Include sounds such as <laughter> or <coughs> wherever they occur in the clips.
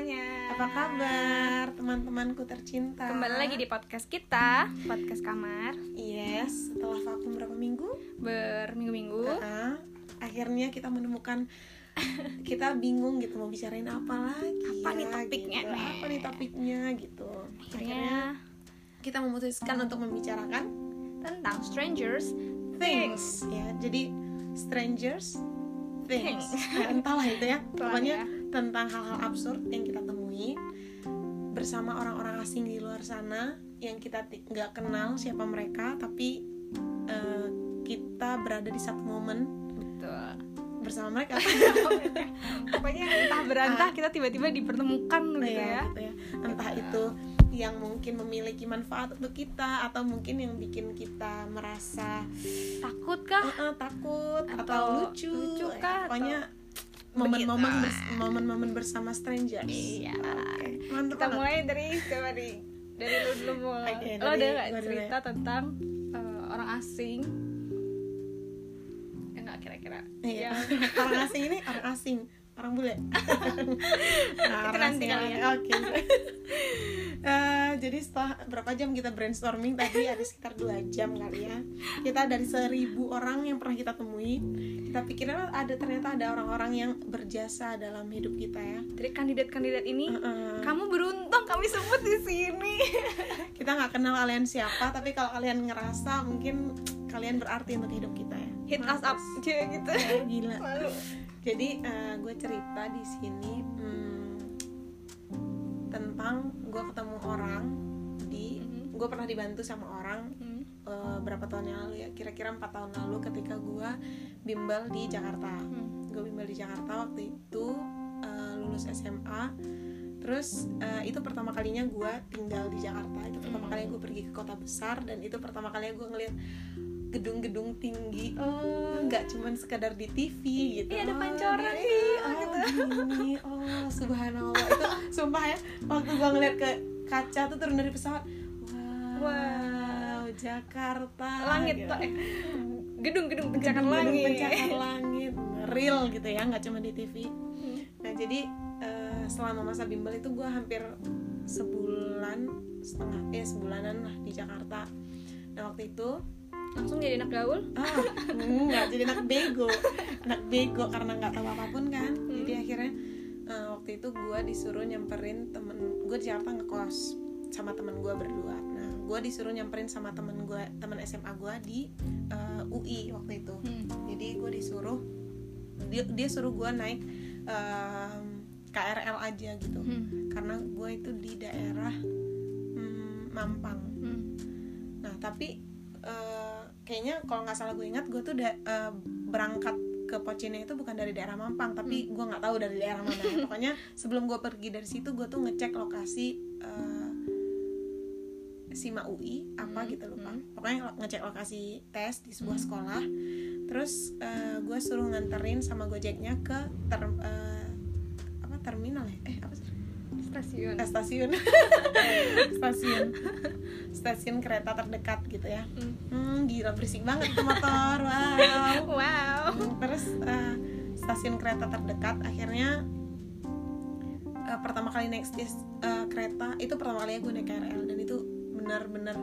semuanya. Apa kabar teman-temanku tercinta? Kembali lagi di podcast kita, podcast kamar Yes, setelah vakum berapa minggu? berminggu-minggu. Uh-uh, akhirnya kita menemukan <laughs> kita bingung gitu mau bicarain apa lagi Apa ya, nih topiknya gitu. nih? Apa nih topiknya gitu. Akhirnya Akhirnya kita memutuskan untuk membicarakan tentang strangers things ya. Jadi strangers things. Things. <laughs> Entahlah itu ya. Pokoknya ya. Tentang hal-hal absurd yang kita temui bersama orang-orang asing di luar sana yang kita nggak kenal siapa mereka tapi eh, kita berada di satu momen Betul. bersama mereka <laughs> Pokoknya entah berantah kita tiba-tiba dipertemukan gitu Iya, ya. gitu ya. entah itu yang mungkin memiliki manfaat untuk kita atau mungkin yang bikin kita merasa Takut kah? "Eh, eh, takut atau, Atau lucu, lucu Ya, kah, pokoknya Begitu. Momen-momen momen-momen bersama strangers Iya. Oke, mantap Kita banget. mulai dari coba dari dari lu dulu mulai. Oke, Lo ada nggak cerita tentang eh, orang asing? Ya nggak kira-kira. Iya. Orang asing ini orang asing, orang bule. nah, <laughs> orang nanti kali ya. Oke. <laughs> Eh, jadi setelah berapa jam kita brainstorming tadi ada sekitar dua jam kali ya. Kita dari seribu orang yang pernah kita temui, kita pikirin oh, ada ternyata ada orang-orang yang berjasa dalam hidup kita ya. dari kandidat-kandidat ini Heeh. kamu beruntung kami sebut di sini. <laughs> Kita nggak kenal kalian siapa, tapi kalau kalian ngerasa mungkin kalian berarti untuk hidup kita ya. Hit us up aja gitu. Ya, gila. Malu. Jadi gue cerita di sini hmm, tentang gue ketemu orang di Mhm. gue pernah dibantu sama orang Hmm. eh, berapa tahun yang lalu ya kira-kira empat tahun lalu ketika gue bimbel di Jakarta Hmm. gue bimbel di Jakarta waktu itu eh, lulus SMA terus eh, itu pertama kalinya gue tinggal di Jakarta itu pertama Hmm. kalinya gue pergi ke kota besar dan itu pertama kalinya gue ngeliat gedung-gedung tinggi. Oh, nggak cuman sekadar di TV gitu. Iya, ada Oh, pancoran gini, nih, oh, gitu. gini. Oh subhanallah. Itu sumpah ya waktu gua ngeliat ke kaca tuh turun dari pesawat. Wow, Wow. Jakarta. Langit gitu. Gedung-gedung pencakar langit. pencakar langit. Real gitu ya nggak cuma di TV Hmm. nah jadi eh, selama masa bimbel itu gua hampir sebulan setengah eh sebulanan lah di Jakarta. Nah waktu itu Langsung jadi anak gaul. ah nggak jadi anak bego anak bego karena nggak tahu apa pun kan Hmm. jadi akhirnya eh, waktu itu gue disuruh nyamperin temen gue di Jakarta ngekos sama temen gue berdua nah gue disuruh nyamperin sama temen gue temen SMA gue di eh, UI waktu itu Hmm. jadi gue disuruh dia, dia suruh gue naik em, KRL aja gitu Hmm. karena gue itu di daerah mm, Mampang Hmm. Nah tapi eh, kayaknya kalau nggak salah gue ingat gue tuh udah eh, berangkat ke Pocinnya itu bukan dari daerah Mampang tapi gue nggak tahu dari daerah mana ya. <laughs> Pokoknya sebelum gue pergi dari situ gue tuh ngecek lokasi eh, Sima UI apa Hmm, gitu lupa. hmm. Pokoknya ngecek lokasi tes di sebuah sekolah. Terus eh, gue suruh nganterin sama Gojeknya ke ter, eh, apa terminal ya? Eh apa sih? Stasiun. Eh, stasiun stasiun stasiun kereta terdekat gitu ya Hmm. hmm gila berisik banget itu motor wow Wow. Hmm, terus eh, stasiun kereta terdekat akhirnya eh, pertama kali naik eh, kereta itu pertama kali gue naik KRL dan itu benar-benar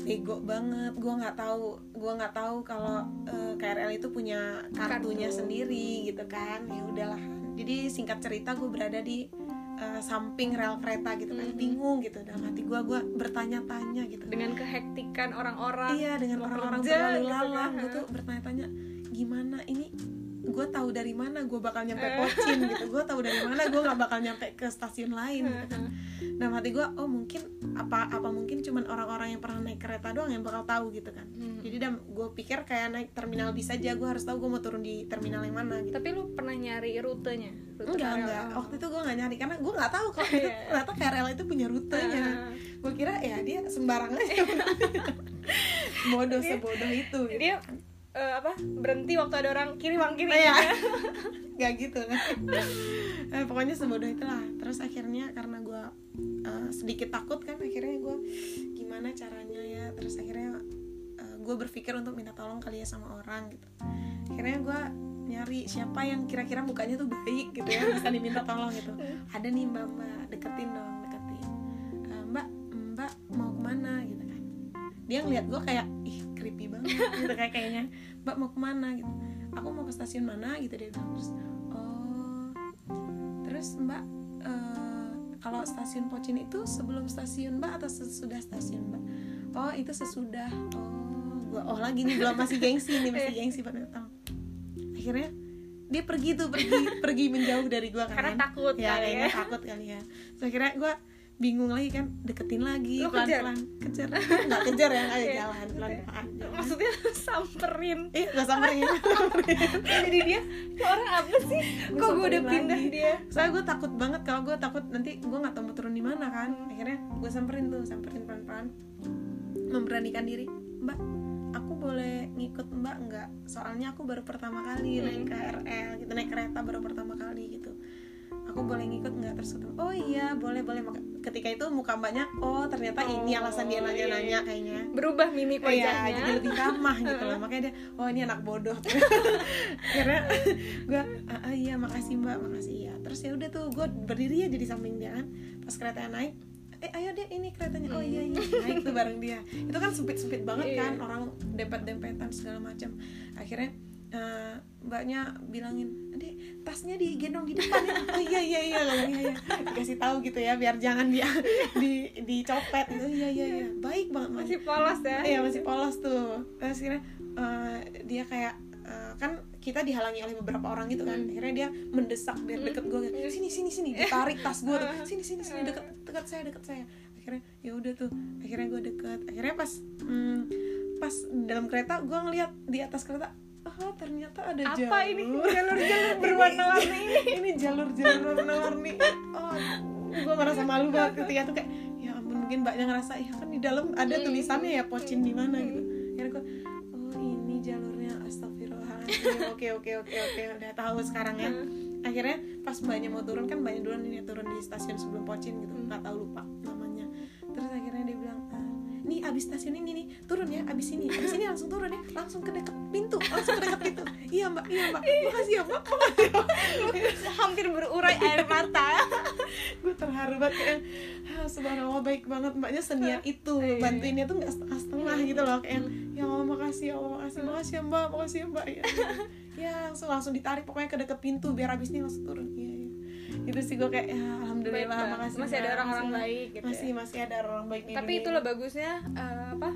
bego banget gue nggak tahu gue nggak tahu kalau eh, KRL itu punya kartunya Kartu. sendiri gitu kan ya udahlah jadi singkat cerita gue berada di eh, samping rel kereta gitu kan bingung gitu dalam hati gue gue bertanya-tanya gitu Dengan kehektikan orang-orang. iya dengan orang-orang berlalu gitu lalang kan. gue tuh bertanya-tanya gimana ini gue tahu dari mana gue bakal nyampe Eh. Pocin gitu gue tahu dari mana gue nggak bakal nyampe ke stasiun lain gitu kan dalam hati gue oh mungkin apa apa mungkin cuman orang-orang yang pernah naik kereta doang yang bakal tahu gitu kan Hmm. jadi dan gue pikir kayak naik terminal bis aja gue harus tahu gue mau turun di terminal yang mana gitu Tapi lu pernah nyari rutenya? Rute enggak KRL? enggak waktu itu gue nggak nyari karena gue nggak tahu kalau <laughs> Iya. ternyata KRL itu punya rutenya Ah. gue kira ya dia sembarang aja <laughs> bodoh sebodoh itu gitu. Dia eh, apa? Berhenti waktu ada orang kiri bang kiri. Ya. <laughs> nggak gitu kan? Eh, pokoknya sebodoh itulah. Terus akhirnya karena gue eh, sedikit takut kan akhirnya gue gimana caranya ya? Terus akhirnya gue berpikir untuk minta tolong kali ya sama orang gitu. Akhirnya gue nyari siapa yang kira-kira mukanya tuh baik gitu ya bisa diminta tolong gitu. Ada nih mbak mbak deketin dong deketin. "Eh, mbak mbak mau ke mana? Gitu kan dia ngeliat gue kayak ih creepy banget. <laughs> Gitu kayak kayaknya. Mbak mau ke mana? Gitu. Aku mau ke stasiun mana? Gitu dia bilang. Terus oh. Terus mbak eh, kalau stasiun Pocin itu sebelum stasiun mbak atau sesudah stasiun mbak? Oh itu sesudah. Oh gua oh lagi nih belum masih gengsi nih masih <laughs> gengsi pada datang akhirnya dia pergi tuh pergi pergi menjauh dari gua kan. Karena takut ya kali ya. takut kali ya. So akhirnya gua bingung lagi kan deketin lagi Lu pelan kejar? pelan kejar. <laughs> Nggak kejar ya ayo Iya. jalan pelan pelan <laughs> maksudnya samperin. Eh nggak samperin. <laughs> Jadi dia "Ini orang apa sih? Gua kok gue udah pindah dia? Soalnya gue takut banget kalau gue takut nanti gue nggak tahu mau turun di mana kan. Akhirnya gue samperin tuh samperin pelan pelan memberanikan diri mbak aku boleh ngikut mbak nggak? Soalnya aku baru pertama kali naik KRL gitu naik kereta baru pertama kali gitu aku boleh ngikut nggak terus ketemu oh iya boleh boleh Maka- ketika itu muka mbaknya oh ternyata ini Oh, alasan dia iya, nanya nanya iya. kayaknya berubah mimik Oh iya, wajahnya jadi lebih <laughs> ramah gitu loh. Makanya dia, oh ini anak bodoh. <laughs> Karena gue, ah, ah, iya makasih mbak, makasih ya. Terus ya udah tuh, gue berdiri aja di samping dia kan. Pas kereta naik, eh ayo deh ini keretanya. Oh iya iya, naik tuh bareng dia. Itu kan sempit sempit banget Iya. kan, orang dempet dempetan segala macam. Akhirnya eh, mbaknya bilangin, deh tasnya digendong di depan ya. Oh iya iya iya, ngomong, iya iya. Dikasih tahu gitu ya, biar jangan dia <laughs> di dicopet gitu. Iya iya iya, baik banget masih polos ya Iya masih polos tuh. Terus akhirnya eh, dia kayak eh, kan kita dihalangi oleh beberapa orang gitu kan. Hmm. Akhirnya dia mendesak biar deket gue. Sini sini sini <laughs> ditarik tas gue. Hmm. Sini sini sini deket deket saya deket saya. Akhirnya ya udah tuh. Akhirnya gue deket. Akhirnya pas hmm, pas dalam kereta gue ngeliat di atas kereta oh ternyata ada apa jalur. ini? Jalur-jalur <laughs> berwarna-warni. ini <laughs> ini jalur-jalur warna-warni oh gue merasa malu banget ketika itu kayak ya ampun mungkin mbaknya ngerasa ya kan di dalam ada Hmm. tulisannya ya pocin di mana gitu. Akhirnya gue oh ini jalurnya astagfirullahaladzim. <laughs> Oke oke oke oke. Udah tahu sekarang ya. Akhirnya pas mbaknya mau turun kan mbaknya duluan ini turun di stasiun sebelum pocin gitu. Nggak tahu lupa nih abis stasiun ini nih turun ya abis ini abis ini langsung turun ya langsung ke deket pintu langsung ke deket pintu. Iya mbak iya mbak. Makasih ya mbak. Makasih ya, Mbak." hampir berurai air mata. Gue terharu banget kayak ah, subhanallah baik banget. Mbaknya seniat itu Iya. bantuinnya tuh nggak setengah-setengah gitu loh kayak ya Allah makasih ya Allah makasih makasih ya mbak makasih ya mbak. Ya <laughs> ya langsung langsung ditarik pokoknya ke deket pintu biar abis ini langsung turun. Iya iya itu sih gue kayak ya alhamdulillah Baik, makasih Masih ada Mbak, orang-orang baik gitu masih ya. masih ada orang baik di tapi dunia itulah bagusnya eh, apa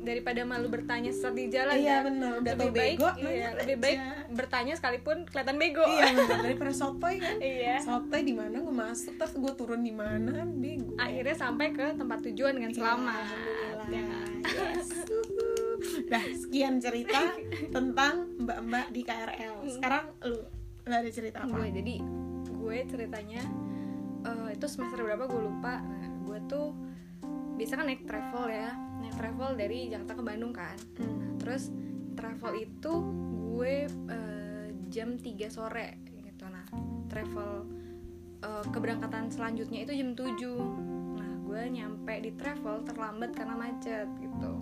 daripada malu bertanya saat di jalan iya kan? benar udah lebih baik bego iya, lebih baik aja. bertanya sekalipun kelihatan bego iya benar daripada sotoy kan iya sotoy di mana gue masuk terus gue turun di mana kan bego akhirnya sampai ke tempat tujuan dengan selamat Alhamdulillah. ya? Yes. Nah, sekian cerita <laughs> tentang mbak-mbak di KRL. Sekarang lu, lu ada cerita apa? gue jadi gue ceritanya eh, itu semester berapa gue lupa. Nah gue tuh biasa kan naik travel ya. Naik travel dari Jakarta ke Bandung kan. Hmm. Nah, terus travel itu gue eh, jam 3 sore gitu. Nah travel eh, keberangkatan selanjutnya itu jam 7 nah gue nyampe di travel terlambat karena macet gitu.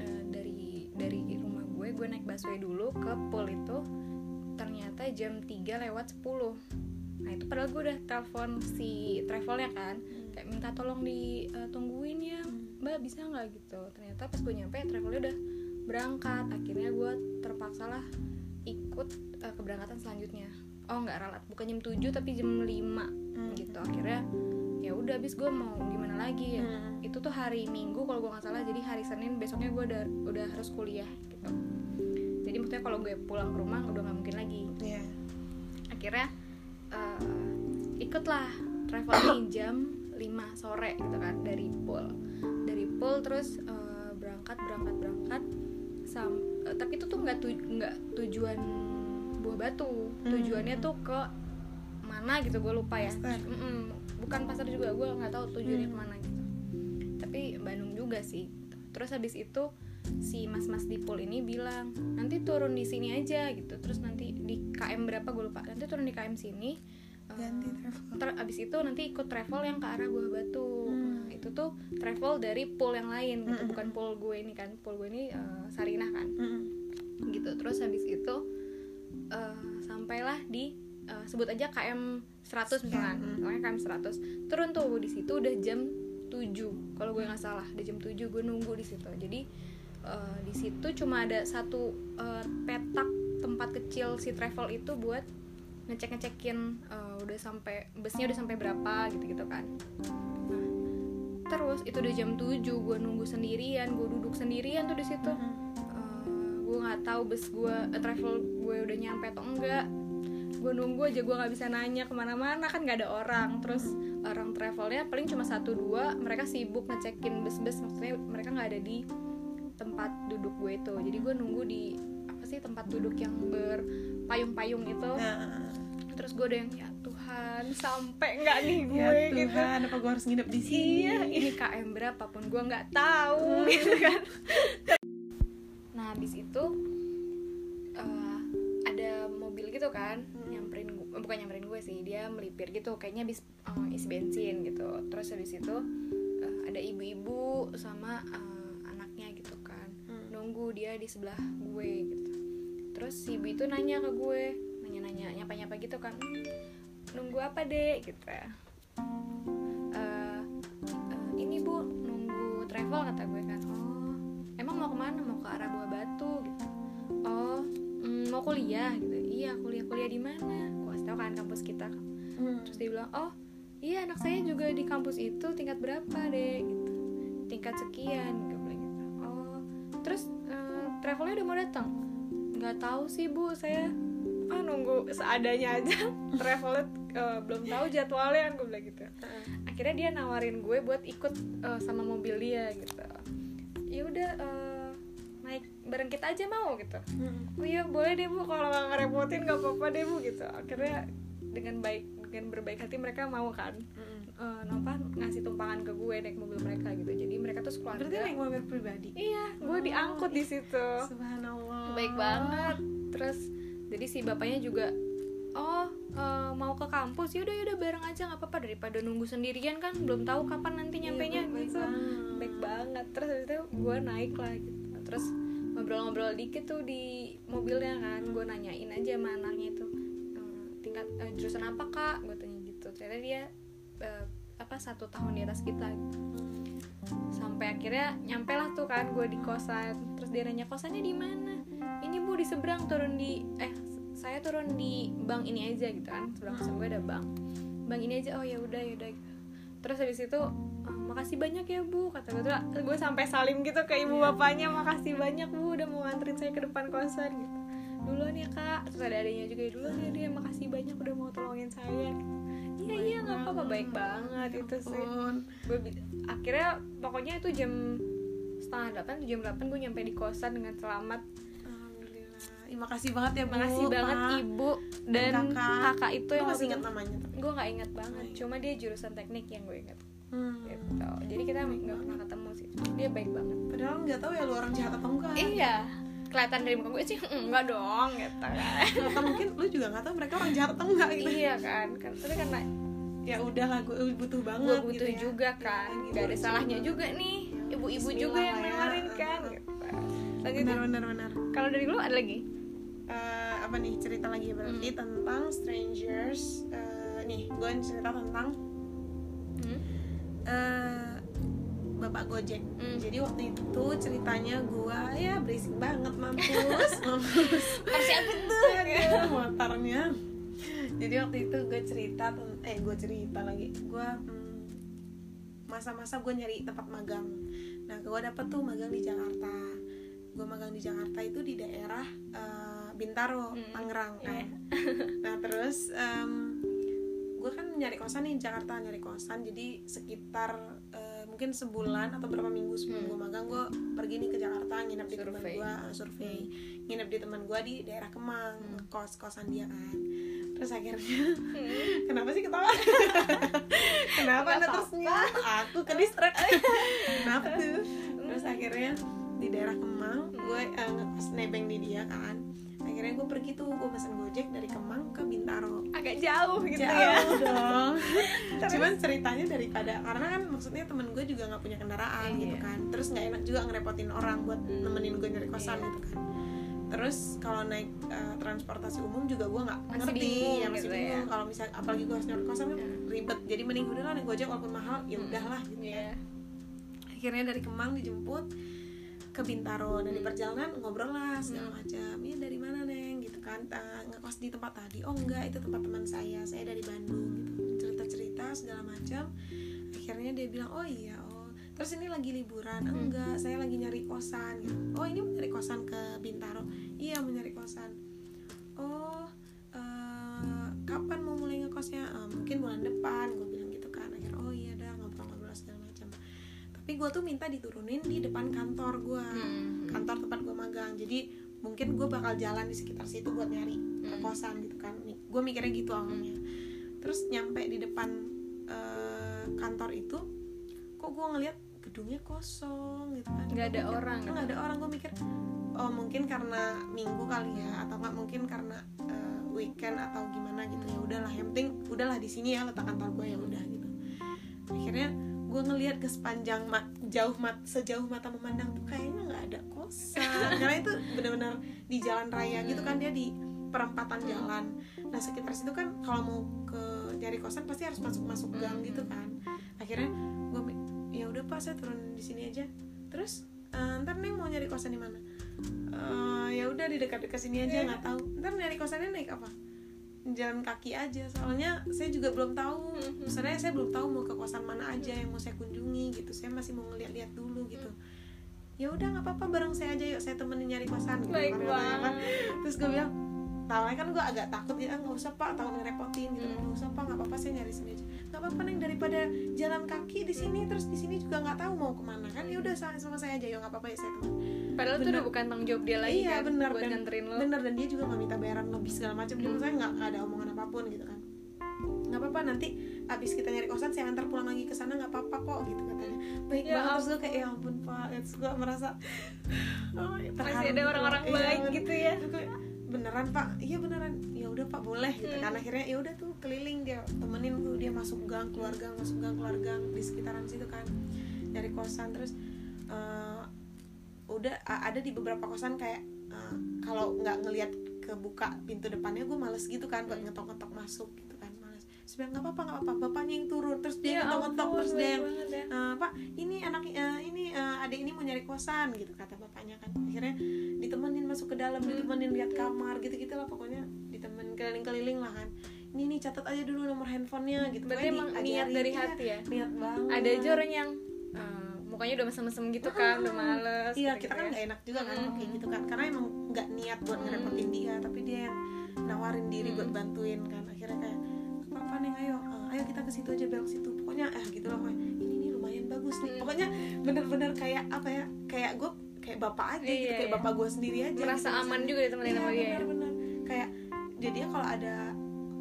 Eh, dari dari rumah gue gue naik busway dulu ke pool itu ternyata jam 3 lewat 10 nah itu padahal gue udah telepon si travelnya kan kayak minta tolong ditungguin ya mbak bisa nggak? gitu. Ternyata pas gue nyampe travelnya udah berangkat. Akhirnya gue terpaksa lah ikut eh, keberangkatan selanjutnya. Oh nggak ralat. Bukan jam 7 tapi jam 5 Hmm. gitu. Akhirnya ya udah abis gue mau gimana lagi? Ya Hmm. itu tuh hari minggu kalau gue nggak salah. Jadi hari senin besoknya gue udah udah harus kuliah gitu. Jadi maksudnya kalau gue pulang ke rumah udah nggak mungkin lagi. Iya. akhirnya eh, ikutlah travel nih <coughs> jam 5 sore gitu kan dari pool dari pool terus eh, berangkat berangkat berangkat sam eh, tapi itu tuh nggak tu nggak tujuan buah batu Hmm. tujuannya tuh ke mana gitu gue lupa ya Pasar. Mm-mm. bukan pasar juga gue nggak tahu tujuannya Hmm. ke mana gitu tapi Bandung juga sih terus habis itu si mas-mas di pool ini bilang nanti turun di sini aja gitu. Terus nanti di KM berapa gue lupa. Nanti turun di KM sini eh, Ganti travel. ter abis itu nanti ikut travel yang ke arah Buah Batu. Hmm. nah, itu tuh travel dari pool yang lain gitu. Hmm. bukan pool gue ini kan. Pool gue ini eh, Sarinah kan. Mm-mm. gitu. Terus habis itu eh, sampailah di eh, sebut aja KM 100 misalkan. Hmm. pokoknya KM 100 turun tuh di situ udah jam 7 kalau gue nggak salah udah jam 7 gue nunggu di situ. Jadi eh, di situ cuma ada satu eh, petak tempat kecil si travel itu buat ngecek ngecekin udah sampai busnya udah sampai berapa gitu gitu kan. Nah, terus itu udah jam 7 gue nunggu sendirian gue duduk sendirian tuh di situ. Mhm. gue nggak tahu bus gue eh, travel gue udah nyampe atau enggak. Gue nunggu aja gue nggak bisa nanya ke mana-mana kan nggak ada orang. Terus orang travelnya paling cuma satu dua mereka sibuk ngecekin bus-bus maksudnya mereka nggak ada di tempat duduk gue itu. Jadi gue nunggu di apa sih tempat duduk yang berpayung-payung itu Nah, terus gue udah yang ya Tuhan sampai nggak nih gue ya gitu. Tuhan, apa gue harus nginep di sini? iya ini KM berapapun gue nggak tahu <laughs> gitu kan. Nah habis itu eh, ada mobil gitu kan Hmm. nyamperin gue bukan nyamperin gue sih dia melipir gitu. Kayaknya habis eh, isi bensin gitu. Terus habis itu eh, ada ibu-ibu sama eh, anaknya gitu. Nunggu dia di sebelah gue gitu. Terus si ibu itu nanya ke gue nanya-nanya nyapa-nyapa gitu kan. "Hmm, nunggu apa deh gitu ya. "Eh, eh, ini bu nunggu travel kata gue kan. Oh emang mau ke mana? Mau ke arah Buah Batu? Gitu. Oh mm, mau kuliah gitu. Iya kuliah kuliah di mana? Gue kasih tau kan kampus kita Hmm. terus dia bilang oh iya anak saya juga di kampus itu tingkat berapa deh gitu. Tingkat sekian terus eh, travelnya udah mau datang. Nggak tahu sih bu saya ah nunggu seadanya aja. <laughs> Travelnya eh, belum tahu jadwalnya gue bilang gitu. Akhirnya dia nawarin gue buat ikut eh, sama mobil dia gitu. Ya udah eh, naik bareng kita aja mau gitu. Hmm. oh iya boleh deh bu kalau nggak ngerepotin nggak apa-apa deh bu gitu. Akhirnya dengan baik dengan berbaik hati mereka mau kan. Hmm. Eh apa ngasih tumpangan ke gue naik mobil mereka gitu. Jadi mereka tuh Berarti sekeluarga naik mobil pribadi? iya gue diangkut di situ. Subhanallah. baik banget. Terus jadi si bapaknya juga oh eh, mau ke kampus? Yaudah yaudah bareng aja nggak apa-apa. Daripada nunggu sendirian kan belum tahu kapan nanti Iya, nyampe nya baik gitu. banget. baik banget. Terus habis itu gue naik lah gitu. Terus ngobrol-ngobrol dikit tuh di mobilnya kan. Gue nanyain aja sama anaknya itu "Eh, tingkat eh, jurusan apa kak? Gue tanya gitu. Ternyata dia eh, apa satu tahun di atas kita. Gitu sampai akhirnya nyampe lah tuh kan gue di kosan. Terus dia nanya kosannya di mana? Ini bu di seberang turun di eh saya turun di bank ini aja gitu kan. Seberang kosan gue ada bank. Bank ini aja. Oh ya udah ya udah terus habis itu "Ah, makasih banyak ya bu kata gue tuh gue sampai salim gitu ke ibu bapaknya makasih banyak bu udah mau nganterin saya ke depan kosan gitu. Duluan ya kak. Terus ada adanya juga duluan ya dia makasih banyak udah mau tolongin saya iya iya nggak apa-apa baik banget. itu sih. gue akhirnya pokoknya itu jam setengah delapan jam delapan gue nyampe di kosan dengan selamat. Alhamdulillah. Ih, makasih banget ya Bu. makasih banget Pak. ibu. Dan kakak. kakak, itu Lu yang masih ingat namanya? gue nggak ingat banget. Cuma dia jurusan teknik yang gue ingat. Hmm. gitu. Jadi kita nggak pernah ketemu sih. Dia baik banget. Padahal nggak tahu ya lu orang jahat atau enggak. iya kelihatan dari muka gue sih enggak dong gitu kan Atau mungkin lu juga nggak tahu mereka orang jahat atau enggak gitu. iya kan kan tapi karena Ya udahlah gue butuh banget gue butuh gitu ya. juga kan Ya, gitu. nggak ada salahnya juga nih ibu-ibu juga yang Bismillah ya. nawarin kan gitu lanjut Benar benar benar. kalau dari lu ada lagi Eh, apa nih cerita lagi berarti Hmm. tentang strangers Eh, nih gue cerita tentang hmm? eh, bapak gojek. Hmm. jadi waktu itu ceritanya gue ya berisik banget mampus <laughs> mampus. Persiapin tuh. Aduh, motornya. Jadi waktu itu gue cerita eh gue cerita lagi. Gue mm, masa-masa gue nyari tempat magang. Nah gue dapet tuh magang di Jakarta. Gue magang di Jakarta itu di daerah eh, Bintaro Mm, Tangerang kan? <laughs> Nah terus em, gue kan nyari kosan nih di Jakarta nyari kosan. Jadi sekitar eh, mungkin sebulan atau berapa minggu sebelum Hmm. gue magang gue pergi nih ke Jakarta nginep di teman gue survei. Nginep di teman gue di daerah Kemang Hmm. kos kosan dia kan. Terus akhirnya Hmm. <laughs> kenapa sih ketawa? <laughs> Kenapa anda tersenyum aku ke distract. <laughs> Kenapa tuh? Terus akhirnya di daerah Kemang gue ngekos nebeng di dia kan akhirnya gue pergi tuh gue pesen gojek dari Kemang ke Bintaro agak jauh gitu jauh ya dong <laughs> cuman ceritanya daripada karena kan maksudnya temen gue juga nggak punya kendaraan Iya. gitu kan terus nggak enak juga ngerepotin orang buat Hmm. nemenin gue nyari kosan Iya. gitu kan terus kalau naik uh, transportasi umum juga gue nggak ngerti bingung ya masih gitu bingung ya. kalau misalnya apalagi gue harus nyari kosan kan Ya. ribet jadi mending udah lah naik gojek walaupun mahal ya udahlah gitu Iya. akhirnya dari Kemang dijemput ke Bintaro dan di perjalanan ngobrol lah segala macam. Ya dari mana neng? Gitu kan. "Ah, ngekos di tempat tadi. Oh enggak itu tempat teman saya. Saya dari Bandung gitu. Cerita cerita segala macam. Akhirnya dia bilang oh iya oh. Terus ini lagi liburan. Enggak saya lagi nyari kosan gitu. Oh ini nyari kosan ke Bintaro? Iya mau nyari kosan. Oh eh, kapan mau mulai ngekosnya? "Eh, mungkin bulan depan. Gue bilang tapi gue tuh minta diturunin di depan kantor gue Hmm. kantor tempat gue magang. Jadi mungkin gue bakal jalan di sekitar situ buat nyari ke kosan gitu kan. Gue mikirnya gitu awalnya. Terus nyampe di depan eh, kantor itu kok gue ngeliat gedungnya kosong gitu kan. Nggak ada mikir, orang "Ah, nggak ada orang. Gue mikir oh mungkin karena minggu kali ya atau nggak mungkin karena eh, weekend atau gimana gitu. Ya udahlah yang penting udahlah di sini ya letak kantor gue ya udah gitu. Akhirnya gue ngelihat ke sepanjang ma- jauh mat sejauh mata memandang tuh kayaknya nggak ada kosan. <laughs> Karena itu benar-benar di jalan raya gitu kan dia di perempatan jalan. Nah sekitar situ kan kalau mau ke nyari kosan pasti harus masuk-masuk gang gitu kan. Akhirnya gue ya udah pak saya turun di sini aja. Terus "Eh, ntar neng mau nyari kosan di mana? "Eh, ya udah di dekat-dekat sini aja nggak tahu. Ntar nyari kosannya naik apa jalan kaki aja. Soalnya saya juga belum tahu. Sebenarnya saya belum tahu mau ke kosan mana aja yang mau saya kunjungi gitu. Saya masih mau ngeliat-liat dulu gitu. Ya udah nggak apa-apa bareng saya aja yuk saya temenin nyari kosan gitu. Baik kan, terus gue bilang tawarnya kan gue agak takut ya nggak usah pak takut ngerepotin gitu Hmm. nggak usah pak nggak apa-apa saya nyari sini aja nggak apa-apa neng daripada jalan kaki di sini terus di sini juga nggak tahu mau ke mana kan ya udah sama sama saya aja yuk nggak apa-apa ya saya temenin Padahal itu Bener. udah bukan tanggung jawab dia lagi iya kan benar buat dan nganterin lo. benar dan dia juga nggak minta bayaran lebih segala macam dia saya nggak ada omongan apa pun gitu kan nggak apa-apa nanti abis kita nyari kosan saya antar pulang lagi ke sana nggak apa-apa kok gitu katanya baik Ya banget terus gue kayak ya ampun pak terus gue merasa oh, Masih terharu ada orang-orang Iya, baik bener. gitu ya. Beneran pak. Iya beneran. Ya udah pak boleh gitu kan. Akhirnya ya udah tuh keliling dia temenin tuh dia masuk gang keluar gang masuk gang keluar gang di sekitaran situ kan. Nyari kosan terus eh, udah ada di beberapa kosan kayak eh, kalau nggak ngelihat kebuka pintu depannya gue males gitu kan buat ngetok-ngetok masuk gitu. kan terus bilang nggak apa-apa nggak apa-apa bapaknya yang turun. Terus dia Ya ngetok-ngetok ampun, terus dia yang ya. "Eh, pak ini anak eh, ini eh, adik ini mau nyari kosan gitu kata bapaknya kan. Akhirnya ditemenin masuk ke dalam ditemenin lihat kamar gitu gitulah pokoknya ditemenin keliling-keliling lah kan. Ini nih catat aja dulu nomor handphonenya gitu. Berarti emang niat dari hati ya. niat banget. Ada aja orang yang eh, mukanya udah mesem-mesem gitu kan, udah males. iya gitu kita kan ya. nggak enak juga kan kalau kayak gitu kan. Karena emang nggak niat buat ngerepotin dia tapi dia yang nawarin diri buat bantuin kan. Akhirnya kayak apa ayo Eh, ayo kita ke situ aja belok situ pokoknya eh gitu lah pokoknya ini nih lumayan bagus nih pokoknya bener-bener kayak apa ya kayak gue kayak bapak aja gitu Iya, kayak iya. bapak gue sendiri aja merasa gitu, aman misalnya. juga ditemenin iya sama dia. ya. bener-bener kayak jadinya kalau ada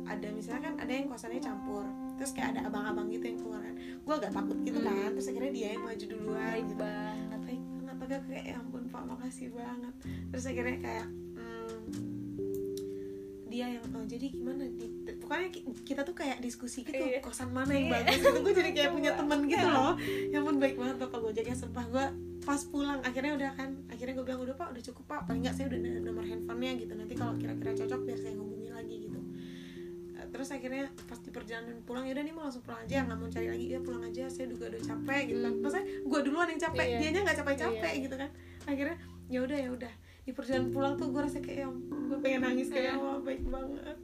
ada misalnya kan ada yang kosannya campur terus kayak ada abang-abang gitu yang keluar kan gue agak takut gitu Hmm. kan terus akhirnya dia yang maju duluan Baik gitu banget. baik banget kayak ya ampun pak makasih banget terus akhirnya kayak hmm, dia yang oh, jadi gimana di, pokoknya ki- kita tuh kayak diskusi gitu Iya. kosan mana yang Iya. bagus? Gitu. Gue jadi kayak punya temen gitu banget. loh. Ya ampun baik banget tuh kalau gojeknya sumpah gue pas pulang akhirnya udah kan akhirnya gue bilang udah pak udah cukup pak. Paling nggak saya udah nomor handphonenya gitu. Nanti kalau kira-kira cocok biar saya hubungi lagi gitu. Eh, terus akhirnya pas di perjalanan pulang yaudah nih mau langsung pulang aja nggak mau cari lagi. Ya pulang aja saya juga udah capek gitu. Kan masa gue duluan yang capek Iya. dianya nggak capek-capek gitu kan. Akhirnya ya udah ya udah di perjalanan pulang tuh gue rasa kayak ya gue pengen nangis kayak ya Allah baik banget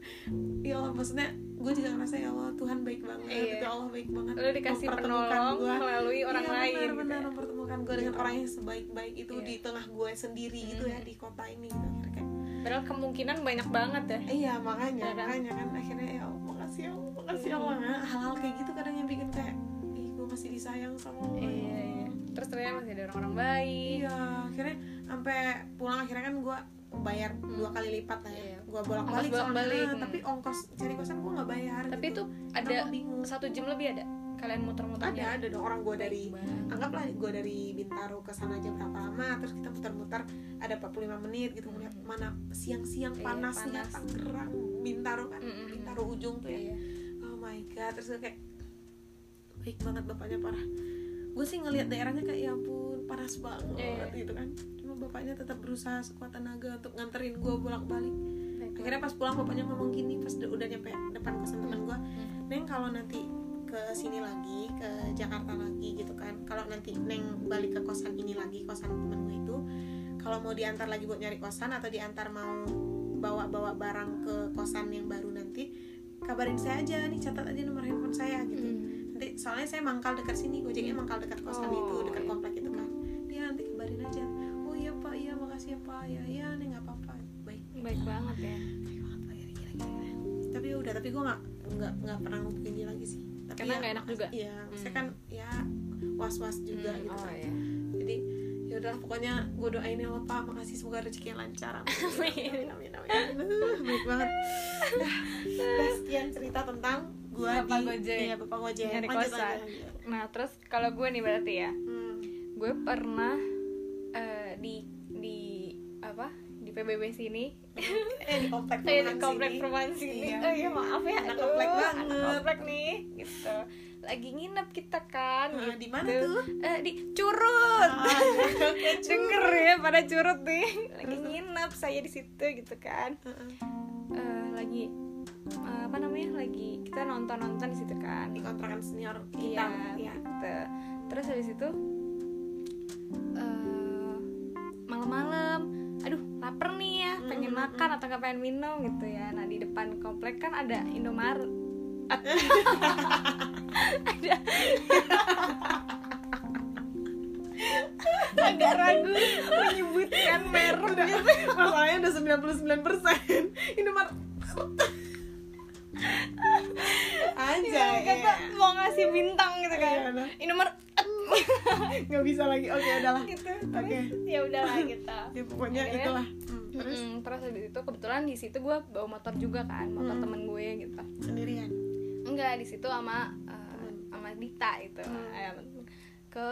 ya Allah maksudnya gue juga ngerasa ya Allah Tuhan baik banget Iya. ya Allah baik banget Lo dikasih penolong gua. melalui orang iya, lain. benar, gitu benar ya. mempertemukan gue dengan orang yang sebaik-baik itu Iya. di tengah gue sendiri gitu ya di kota ini gitu akhirnya kayak Padahal kemungkinan banyak banget ya. iya makanya Iya kan? makanya kan akhirnya ya Allah makasih ya Allah makasih ya Allah Nah, hal-hal kayak gitu kadang yang bikin kayak ih gue masih disayang sama Allah ya Iya, iya. Terus ternyata masih ada orang-orang baik. iya akhirnya sampai pulang akhirnya kan gue bayar dua kali lipat lah ya Iya. gue bolak balik Ongkos bolak-balik, hmm. tapi ongkos cari kosan gue nggak bayar Tapi gitu. itu ada bingung satu jam lebih ada. Kalian muter-muter ada jalan? ada dong orang gue Baik dari banget. anggaplah gue dari Bintaro ke sana aja berapa lama terus kita muter-muter ada 45 menit gitu ngeliat mana siang-siang Iya, panasnya panas. Tangerang Bintaro kan Mm-mm. Bintaro ujung tuh ya Iya. oh my god terus gue kayak baik banget bapaknya parah gue sih ngelihat daerahnya kayak ya ampun panas banget Iya. gitu kan bapaknya tetap berusaha sekuat tenaga untuk nganterin gue bolak balik Baik, akhirnya pas pulang bapaknya ngomong gini pas udah, nyampe depan kosan teman gue neng kalau nanti ke sini lagi ke Jakarta lagi gitu kan. Kalau nanti neng balik ke kosan ini lagi kosan temen gue itu kalau mau diantar lagi buat nyari kosan atau diantar mau bawa-bawa barang ke kosan yang baru nanti kabarin saya aja nih catat aja nomor handphone saya gitu. Hmm. nanti soalnya saya mangkal dekat sini gojeknya mangkal dekat kosan Oh, itu dekat iya. komplek makasih ya pak ya ya nih nggak apa-apa. Baik. Baik banget ya. Baik banget pak ya gila, tapi ya udah tapi gue nggak nggak nggak pernah ngubungin dia lagi sih. Tapi Karena ya, nggak enak juga? iya saya Hmm. kan ya was was juga Hmm, gitu oh kan. ya jadi ya udah pokoknya gue doain ya pak makasih semoga rezeki yang lancar. Amin amin amin amin. Uh, baik banget. Dah, dah sekian cerita tentang gue di Gojek. iya bapak gojek. Nyari kosan. nah terus kalau gue nih berarti ya. Hmm. gue pernah di di apa di PBB sini eh di komplek eh, di perumahan komplek sini. perumahan sini Iya. oh iya maaf ya Anak aduh, komplek anak banget. komplek nih gitu lagi nginep kita kan Heeh, gitu. di mana tuh? Eh, di curut Ah, <laughs> denger ya pada curut nih lagi nginep saya di situ gitu kan Heeh. Eh, lagi eh, apa namanya lagi kita nonton nonton di situ kan di kontrakan senior iya kita ya gitu. terus habis itu eh, malam-malam makan atau nggak pengen minum gitu ya. Nah di depan komplek kan ada Indomaret. Ada <laughs> agak ragu menyebutkan merek. Udah masalahnya udah 99 persen. Ini mar aja ya, kata mau ngasih bintang gitu Iya, kan nah. Indomaret. Nggak bisa lagi. Oke udahlah. Gitu. Oke. terus ya udahlah kita ya pokoknya Akhirnya- itulah. Hmm, terus? Terus terus habis itu kebetulan di situ gue bawa motor juga kan motor Hmm. temen gue gitu. Sendirian? Enggak di situ sama uh, sama Dita itu Hmm. Eh, ke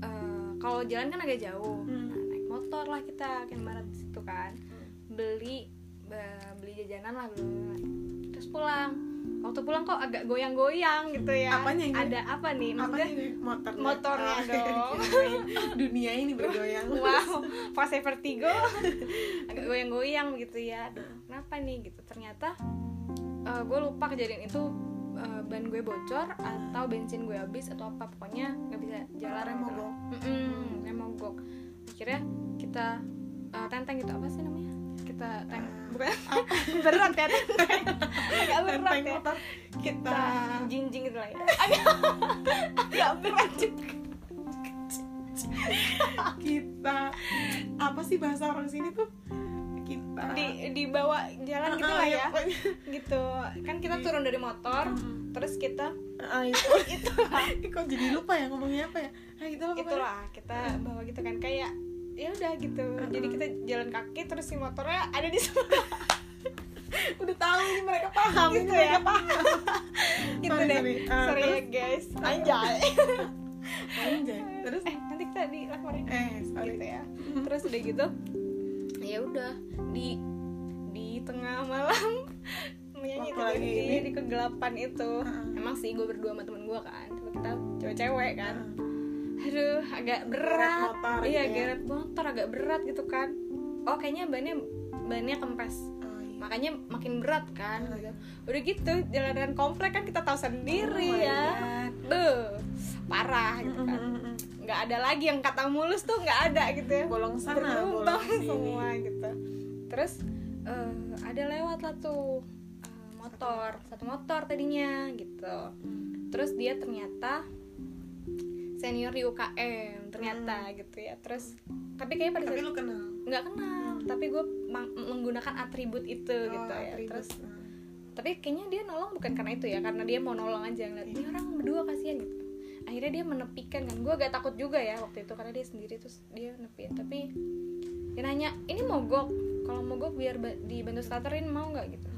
uh, kalau jalan kan agak jauh. Hmm. nah, naik motor lah kita ke Indomaret di situ kan. Beli ba- beli jajanan lah beli terus pulang waktu pulang kok agak goyang-goyang gitu ya. Apanya ini? ada apa nih? Apa maksudnya ini? Motor motornya Ah, <laughs> dong. kirain dunia ini bergoyang. <laughs> Wow fase vertigo. Agak goyang-goyang gitu ya. Aduh, kenapa nih gitu? Ternyata gue lupa kejadian itu eh, ban gue bocor atau bensin gue habis atau apa. Pokoknya nggak bisa jalan Rem gitu. Mogok. lah. Mm-mm, rem mogok akhirnya kita eh, tenteng gitu. Apa sih namanya kita teng bukan. <laughs> <laughs> Berat ya tenteng agak berat ya. motor. Kita kita jinjing gitu lah ya. <laughs> Agak berat. Juga kita apa sih bahasa orang sini tuh? Kita. Di dibawa jalan gitu Ah, lah iya, ya. gitu. Kan kita turun dari motor Mm. terus kita Ah, itu itu kok jadi lupa ya ngomongnya apa ya? Ah itulah pokoknya. itulah kita bawa gitu kan. Kayak ya udah gitu. Jadi kita jalan kaki terus si motornya ada di sebelah. <laughs> Udah tahu ini mereka paham Gitu ini ya. mereka paham gitu <laughs> Sorry, deh. sorry. Ah, sorry ya guys. Anjay anjay terus? Eh nanti kita dilaporin eh sorry. Gitu ya. Terus udah gitu ya udah di di tengah malam <laughs> menyanyi itu lagi di, di kegelapan itu. Heeh. emang sih gue berdua sama temen gue kan. Tapi kita cewek-cewek kan. Ah, aduh agak Geret berat. motor iya gitu ya. geret motor agak berat gitu kan. Oh kayaknya bannya bannya kempes. Oh, iya. makanya makin berat kan Ah, gitu. udah gitu jalanan komplek kan kita tahu sendiri Oh ya. God. Duh, parah gitu kan. nggak ada lagi yang kata mulus tuh nggak ada gitu ya. Bolong sana bolong sini. semua gitu. Terus eh, ada lewat lah tuh eh, motor. satu motor tadinya gitu. Terus dia ternyata senior di UKM ternyata gitu ya. Terus tapi kayaknya pada Hmm. tapi saat lu kenal? Nggak kenal tapi gue menggunakan atribut itu Oh, gitu ya. atribut. terus Nah. tapi kayaknya dia nolong bukan karena itu ya karena dia mau nolong aja ngeliat ini orang berdua kasihan gitu. Akhirnya dia menepikan kan. Gue agak takut juga ya waktu itu karena dia sendiri terus dia nepin tapi dia nanya ini mogok kalau mogok biar ba- dibantu starterin mau nggak? Gitu.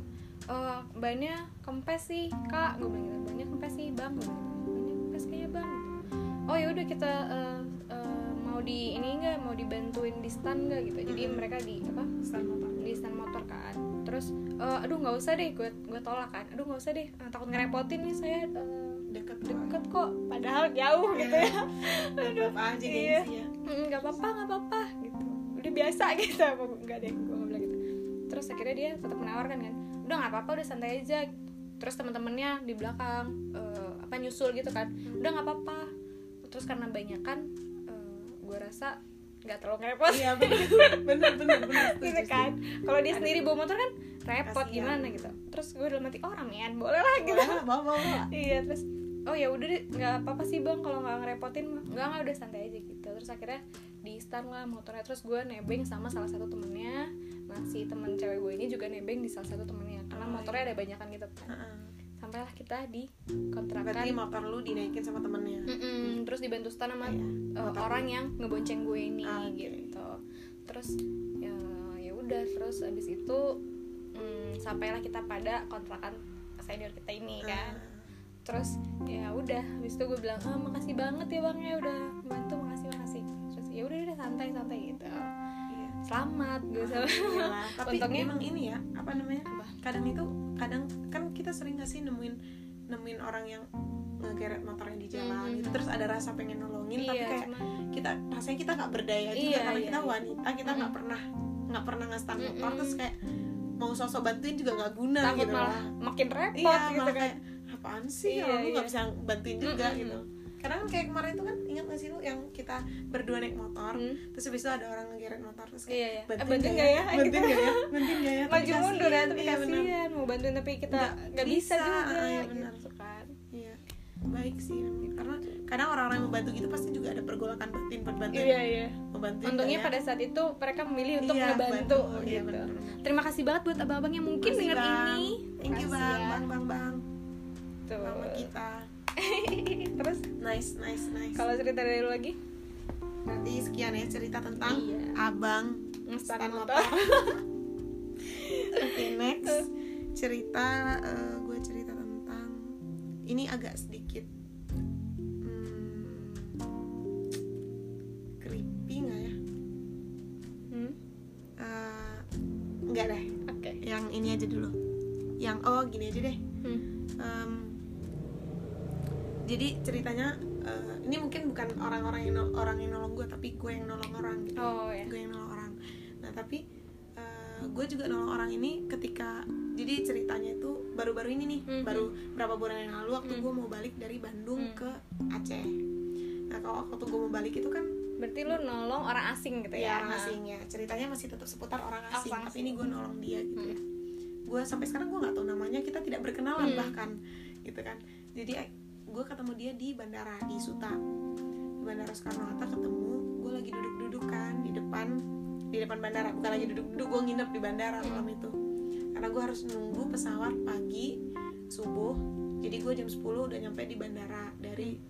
Eh bannya kempes sih kak gue bilang gitu. Bannya kempes sih bang gue bilang gitu. Bannya kempes kayaknya bang oh ya udah kita eh, eh, mau di ini enggak mau dibantuin di stand nggak gitu. Jadi Mm-mm. mereka di apa Stand motor. di stand motor kan. Terus eh, aduh nggak usah deh gue gue tolak kan. Aduh nggak usah deh eh, takut ngerepotin nih saya eh, deket deket kok. Padahal jauh gitu ya. Aduh apa aja Iya. ya "Mm, nggak apa-apa nggak apa-apa gitu. Ya biasa <laughs> gitu. Apa enggak deh gue nggak bilang gitu. Terus akhirnya dia tetap menawarkan kan udah nggak apa-apa udah santai aja. Terus teman-temannya di belakang eh, apa nyusul gitu kan. Udah nggak apa-apa terus karena banyak kan gue rasa nggak terlalu ngerepot. Iya bener bener bener bener gitu <laughs> setuju kan? Kalau dia sendiri bawa motor kan repot Kasian. gimana gitu. Terus gue dalam hati oh ramean boleh lah gitu. Bawa bawa <laughs> iya terus oh ya udah nggak apa-apa sih bang kalau nggak ngerepotin mah. Nggak nggak udah santai aja gitu. Terus akhirnya di start lah motornya. Terus gue nebeng sama salah satu temennya. Nah si teman cewek gue ini juga nebeng di salah satu temennya karena Oh, motornya iya. ada banyakan gitu kan. Heeh. Sampailah kita di berarti kontrakan motor lu dinaikin sama temennya Mm-mm, terus dibantu setan sama Iya. uh, Motor orang yang ngebonceng gue ini Ah, oke. gitu terus ya ya udah terus abis itu mm, sampailah kita pada kontrakan senior kita ini kan Ah. terus ya udah habis itu gue bilang ah makasih banget ya bang ya udah bantu makasih makasih terus ya udah udah santai santai gitu. Selamat gue sama Alhamdulillah. <laughs> tapi Untungnya- emang ini ya apa namanya Apa? kadang itu kadang kan kita sering gak sih nemuin nemuin orang yang ngegeret motornya di jalan Mhm. gitu terus ada rasa pengen nolongin tapi iya kayak cuma kita rasanya kita nggak berdaya juga Iya, karena iya, kita iya. wanita kita nggak Mhm. pernah nggak pernah ngestan motor Mhm. terus kayak mau sosok bantuin juga nggak guna takut gitu malah lah. makin repot iya gitu malah kan kayak apaan sih Iya, kalau lu nggak iya. bisa bantuin juga Mhm. gitu karena kan kayak kemarin itu kan ingat gak sih lu yang kita berdua naik motor Hmm. terus habis itu ada orang ngegeret motor terus kayak iya iya. Eh, bantuin nggak nggak ya? bantuin Gitu. nggak ya? Bantuin nggak ya? <laughs> Maju mundur ya kasihan. tapi Iya, kasihan mau bantuin tapi kita Nggak bisa, bisa, juga iya, bener. gitu kan. Iya. Baik sih karena kadang orang-orang yang membantu gitu pasti juga ada pergolakan batin bantuin. Iya iya. Membantu untungnya pada saat itu mereka memilih untuk ngebantu iya, gitu. bener. terima kasih banget buat abang-abang yang mungkin Bang. ini. Thank you bang. Ya. bang bang bang. Tuh. mama kita <laughs> terus nice nice nice kalau cerita dari lu lagi berarti sekian ya cerita tentang Iya. abang Stan motor. <laughs> Oke next cerita eh, gue cerita tentang ini agak sedikit hmm, creepy nggak ya? hmm? Eh, nggak deh. oke Yang ini aja dulu. Yang oh gini aja deh. Hmm. Em, jadi ceritanya eh, ini mungkin bukan orang-orang yang orang yang nolong gue tapi gue yang nolong orang gitu. oh ya gue yang nolong orang nah tapi eh, gue juga nolong orang ini ketika jadi ceritanya itu baru-baru ini nih Mhm. baru berapa bulan yang lalu waktu Mhm. gue mau balik dari Bandung Mhm. ke Aceh nah kalau waktu gue mau balik itu kan berarti lu nolong orang asing gitu ya ya orang asing ya ceritanya masih tetap seputar orang Oh, asing orang tapi ini gue nolong dia gitu Hmm. ya gue sampai sekarang gue nggak tahu namanya kita tidak berkenalan Hmm. bahkan gitu kan jadi gue ketemu dia di bandara di Suta. Di bandara Soekarno Hatta ketemu gue lagi duduk-duduk kan di depan di depan bandara. Bukan lagi duduk-duduk gue nginep di bandara malam itu. Karena gue harus nunggu pesawat pagi subuh. Jadi gue jam 10 udah nyampe di bandara dari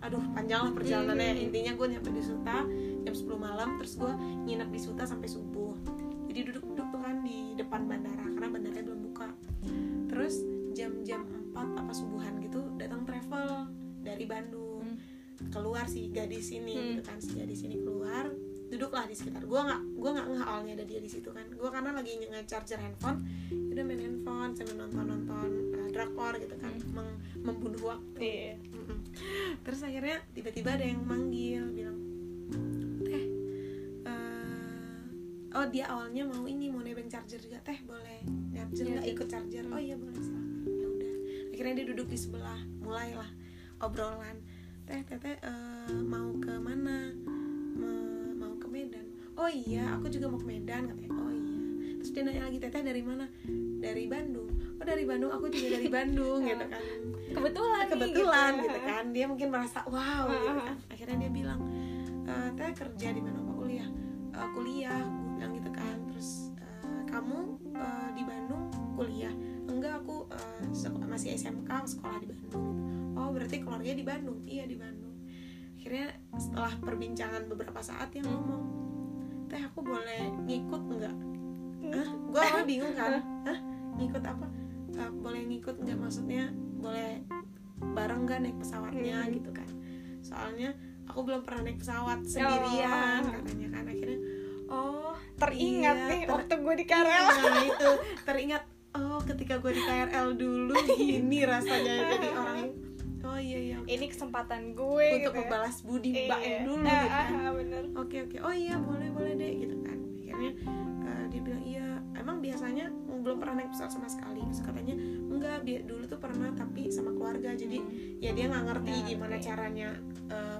aduh panjang lah perjalanannya. Hmm. intinya gue nyampe di Suta jam 10 malam terus gue nginep di Suta sampai subuh. Jadi duduk-duduk tuh kan di depan bandara karena bandaranya belum buka. Terus dari Bandung. Hmm. keluar si gadis ini Hmm. gitu kan si gadis ini keluar duduklah di sekitar. Gue nggak gue nggak ngeh awalnya ada dia di situ kan. Gue karena lagi nge-charger handphone udah main handphone sambil nonton nonton drakor gitu kan meng- membunuh waktu. Mm-mm. terus akhirnya tiba-tiba ada yang manggil bilang teh eh, oh dia awalnya mau ini mau nebeng charger juga. Teh boleh. Charger Iya, nggak iya. ikut charger? Oh iya boleh silakan. Ya udah. Akhirnya dia duduk di sebelah. Mulailah obrolan. Teh teh teh eh, mau ke mana? Me- mau ke Medan. Oh iya aku juga mau ke Medan katanya. Oh iya. Terus dia nanya lagi teteh dari mana? Dari Bandung. Oh dari Bandung. Aku juga dari Bandung gitu kan. <laughs> Kebetulan kebetulan gitu, gitu kan. Dia mungkin merasa wow gitu kan. Akhirnya dia bilang e, teh kerja di mana? Apa kuliah? "E, kuliah gue bilang gitu kan. Terus "E, kamu e, di Bandung kuliah? Enggak aku e, masih SMK sekolah di Bandung oh berarti keluarganya di Bandung? Iya di Bandung. Akhirnya setelah perbincangan beberapa saat yang ngomong teh aku boleh ngikut enggak Hah? gue awalnya bingung kan. Hah? ngikut apa? "Eh, boleh ngikut nggak? Maksudnya boleh bareng gak naik pesawatnya? Hmm. gitu kan. Soalnya aku belum pernah naik pesawat sendirian Oh. katanya kan. Akhirnya oh teringat iya, nih ter- waktu gue di KRL nah itu. Teringat oh ketika gue di KRL dulu <laughs> gini rasanya jadi orang iya iya oke. ini kesempatan gue untuk gitu ya. membalas budi mbak Iya. yang dulu Ah, gitu kan ah, bener oke oke oh iya boleh boleh deh gitu kan akhirnya uh, dia bilang iya emang biasanya belum pernah naik pesawat sama sekali terus katanya enggak bi- dulu tuh pernah tapi sama keluarga jadi ya dia nggak ngerti Nggak gimana ngerti. caranya uh,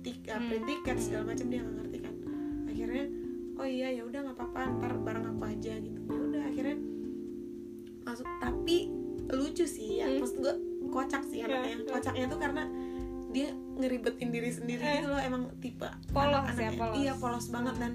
tik uh, Hmm. tiket segala macam dia nggak ngerti kan akhirnya oh iya ya udah nggak apa-apa ntar bareng aku aja gitu ya udah akhirnya masuk tapi lucu sih ya Hmm. maksud gue kocak sih anaknya. Ya, kocaknya tuh karena dia ngeribetin diri sendiri Eh. gitu loh emang tipe Polos anak-anaknya. ya, polos. iya polos banget dan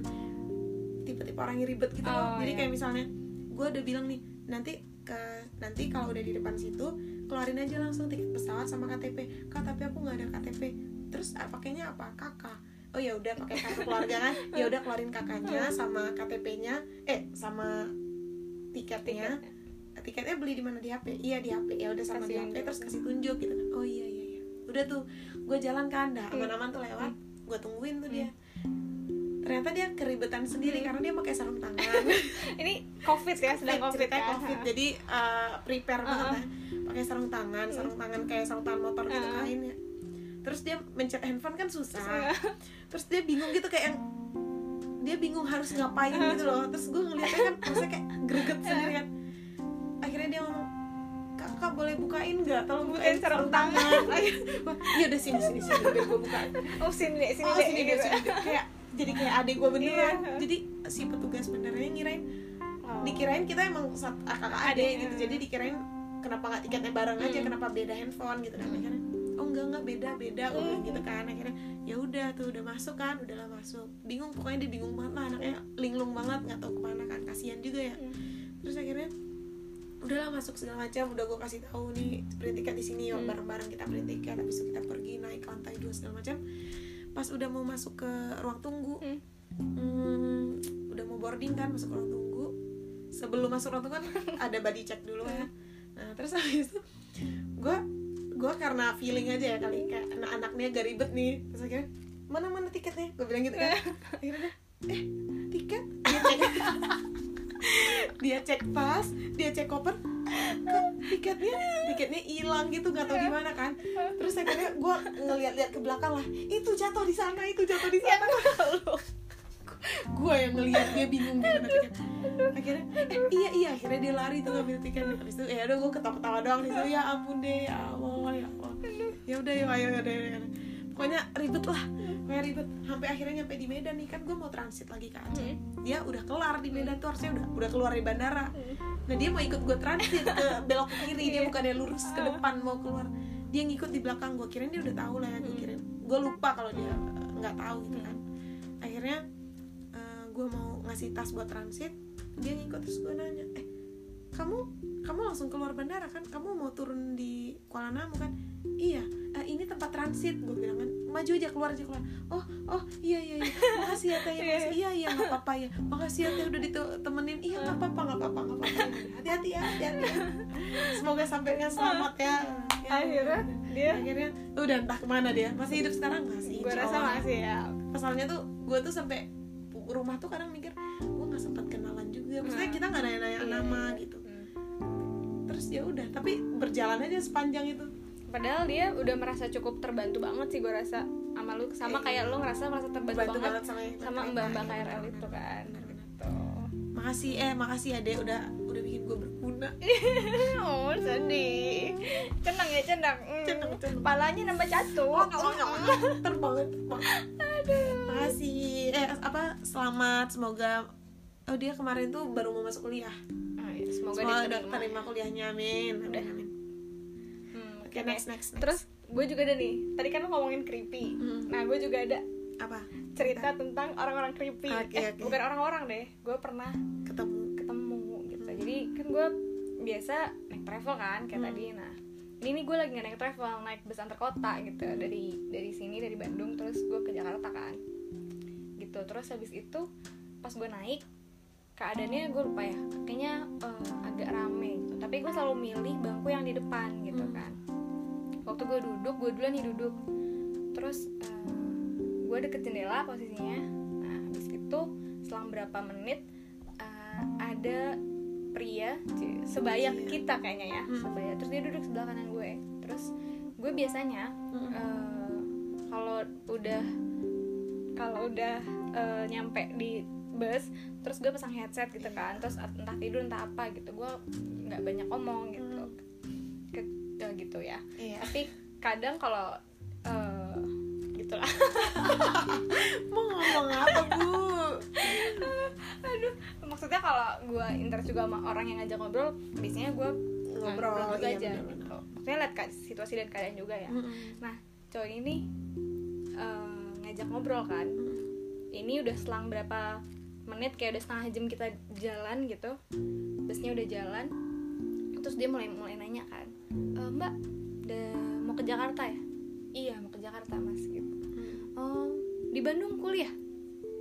tipe-tipe orang yang ribet gitu loh. Oh, jadi iya. kayak misalnya gue udah bilang nih nanti ke nanti kalau udah di depan situ keluarin aja langsung tiket pesawat sama KTP kak tapi aku nggak ada KTP terus ah, pakainya apa? Kakak. Oh ya udah pakai kartu keluarga kan? Ya udah keluarin kakaknya <laughs> sama KTP-nya eh sama tiketnya. Tiketnya beli di mana? Di HP iya di HP ya udah sama Kasih di HP terus kasih tunjuk gitu. Kan oh iya iya iya. Udah tuh gue jalan kan dah Hmm. aman-aman tuh lewat gue tungguin tuh dia. Ternyata dia keribetan sendiri Hmm. karena dia pakai sarung tangan. <laughs> Ini covid ya sedang covid ceritanya kan? covid jadi uh, prepare banget Uh-uh. lah. Pakai sarung tangan sarung tangan kayak sarung tangan motor gitu Uh-uh. kain ya. Terus dia mencet handphone kan susah. Susah. <laughs> terus dia bingung gitu kayak yang dia bingung harus ngapain gitu loh. Terus gue ngeliatnya kan maksudnya kayak greget sendiri kan akhirnya dia ngomong kakak boleh bukain nggak? Tolong bukain sarung tangan. <laughs> iya udah sini sini sini biar gue bukain oh sini deh sini oh deh sini deh gitu. sini. Kayak jadi kayak adik gue beneran. Iya. jadi si petugas benernya ngirain Oh. dikirain kita emang sat- kakak Adik, adik gitu. Jadi dikirain kenapa nggak tiketnya bareng aja Hmm. kenapa beda handphone gitu dan akhirnya oh enggak enggak beda beda. Gue bilang gitu kan. Akhirnya ya udah tuh udah masuk kan udahlah masuk. Bingung pokoknya dia bingung banget lah. Anaknya linglung banget nggak tahu ke mana kan. Kasihan juga ya. Hmm. terus akhirnya udahlah masuk segala macam udah gue kasih tahu nih print tiket di sini yuk Hmm. bareng-bareng kita print tiket habis itu kita pergi naik ke lantai dua segala macam. Pas udah mau masuk ke ruang tunggu Hmm. hmm, udah mau boarding kan masuk ke ruang tunggu. Sebelum masuk ruang tunggu kan ada body check dulu ya. Nah terus habis itu gue gue karena feeling aja ya kali kayak anak-anaknya gak ribet nih. Terus akhirnya mana mana tiketnya? Gue bilang gitu kan. Akhirnya dia, eh tiket <laughs> dia cek tas dia cek koper kok tiketnya tiketnya hilang gitu nggak tahu di mana kan. Terus akhirnya gue ngeliat-liat ke belakang lah itu jatuh di sana itu jatuh di sana. Gue yang ngeliat dia bingung di mana tiket akhirnya eh, iya iya. Akhirnya dia lari tuh ngambil tiket habis itu ya udah gue ketawa-ketawa doang di situ. Ya ampun deh ya Allah ya Allah. Ya udah yuk ayo ayo, ayo, ayo. Pokoknya ribet lah. Pokoknya ribet. Sampai akhirnya nyampe di Medan nih kan gue mau transit lagi ke Aceh dia udah kelar di Medan tuh harusnya udah udah keluar dari bandara. Nah dia mau ikut gue transit ke <laughs> belok ke kiri dia bukannya lurus ke depan mau keluar. Dia ngikut di belakang gue kirain dia udah tahu lah ya gue kirain. Gue lupa kalau dia eh, nggak tahu gitu kan. Akhirnya gue mau ngasih tas buat transit dia ngikut terus gue nanya eh kamu kamu langsung keluar bandara kan? Kamu mau turun di Kuala Namu kan? Iya "Eh, ini tempat transit gue bilang kan. Maju aja keluar aja keluar. Oh oh iya iya iya. Makasih ya teh makasih. Iya iya nggak apa-apa ya. Makasih ya teh udah ditemenin. Iya nggak apa-apa nggak apa-apa nggak apa-apa. Hati-hati ya hati-hati ya. Semoga sampainya selamat ya. Ya, Akhirnya dia akhirnya udah entah ke mana dia. Masih hidup sekarang? Masih gue rasa masih ya. Kesalnya tuh gue tuh sampai rumah tuh kadang mikir gue nggak sempat kenalan juga. Maksudnya kita nggak nanya-nanya Iya, nama gitu. Terus ya udah tapi berjalan aja sepanjang itu. Padahal dia udah merasa cukup terbantu banget sih gue rasa sama lu. Sama Iya. kayak lu ngerasa merasa terbantu bantu banget banget sama mbak mbak KRL itu kan. Gitu. Makasih eh makasih ya dek udah udah bikin gue berguna. <laughs> Oh sedih. Cenang ya cenang. Hmm. Cenang, cenang. palanya nambah jatuh oh nggak nggak terbang terbang <laughs> makasih. Eh apa selamat. Semoga oh dia kemarin tuh baru mau masuk kuliah. Oh, iya. semoga, semoga diterima. terima kuliahnya amin Udah. amin. Hmm, oke next next, next. terus gue juga ada nih. Tadi kan lo ngomongin creepy. Hmm. nah gue juga ada apa? cerita tentang orang-orang creepy. Oke, eh bukan orang-orang deh. Gue pernah ketemu. ketemu gitu. Jadi kan gue biasa naik travel kan kayak Hmm. tadi. Nah ini nih gue lagi naik travel naik bus antar kota gitu. Dari dari sini dari Bandung terus gue ke Jakarta kan. Gitu. Terus habis itu pas gue naik keadaannya gue lupa ya kayaknya eh, agak rame gitu. Tapi gue selalu milih bangku yang di depan gitu Hmm. kan. Waktu gue duduk gue duluan nih duduk. Terus gue deket jendela posisinya. Nah habis itu selang berapa menit eh, ada pria sebaya kita kayaknya ya Hmm. sebaya. Terus dia duduk sebelah kanan gue. Terus gue biasanya Hmm. eh, kalau udah kalau udah eh, nyampe di bus terus gue pasang headset gitu kan terus entah tidur entah apa gitu gue nggak banyak ngomong gitu. Ke, eh, gitu ya. Iya. Tapi kadang kalau eh, gitu lah. <laughs> Mau ngomong apa bu? <laughs> Aduh maksudnya kalau gue interest juga sama orang yang ngajak ngobrol biasanya gue ngobrol juga iya, aja bener-bener. gitu. Maksudnya lihat situasi dan keadaan juga ya. Mm-mm. nah cowok ini eh, ngajak ngobrol kan. Ini udah selang berapa menit kayak udah setengah jam kita jalan gitu. Busnya udah jalan. Terus dia mulai mulai nanya kan "E, mbak udah mau ke Jakarta ya? Iya mau ke Jakarta mas gitu. Oh di Bandung kuliah?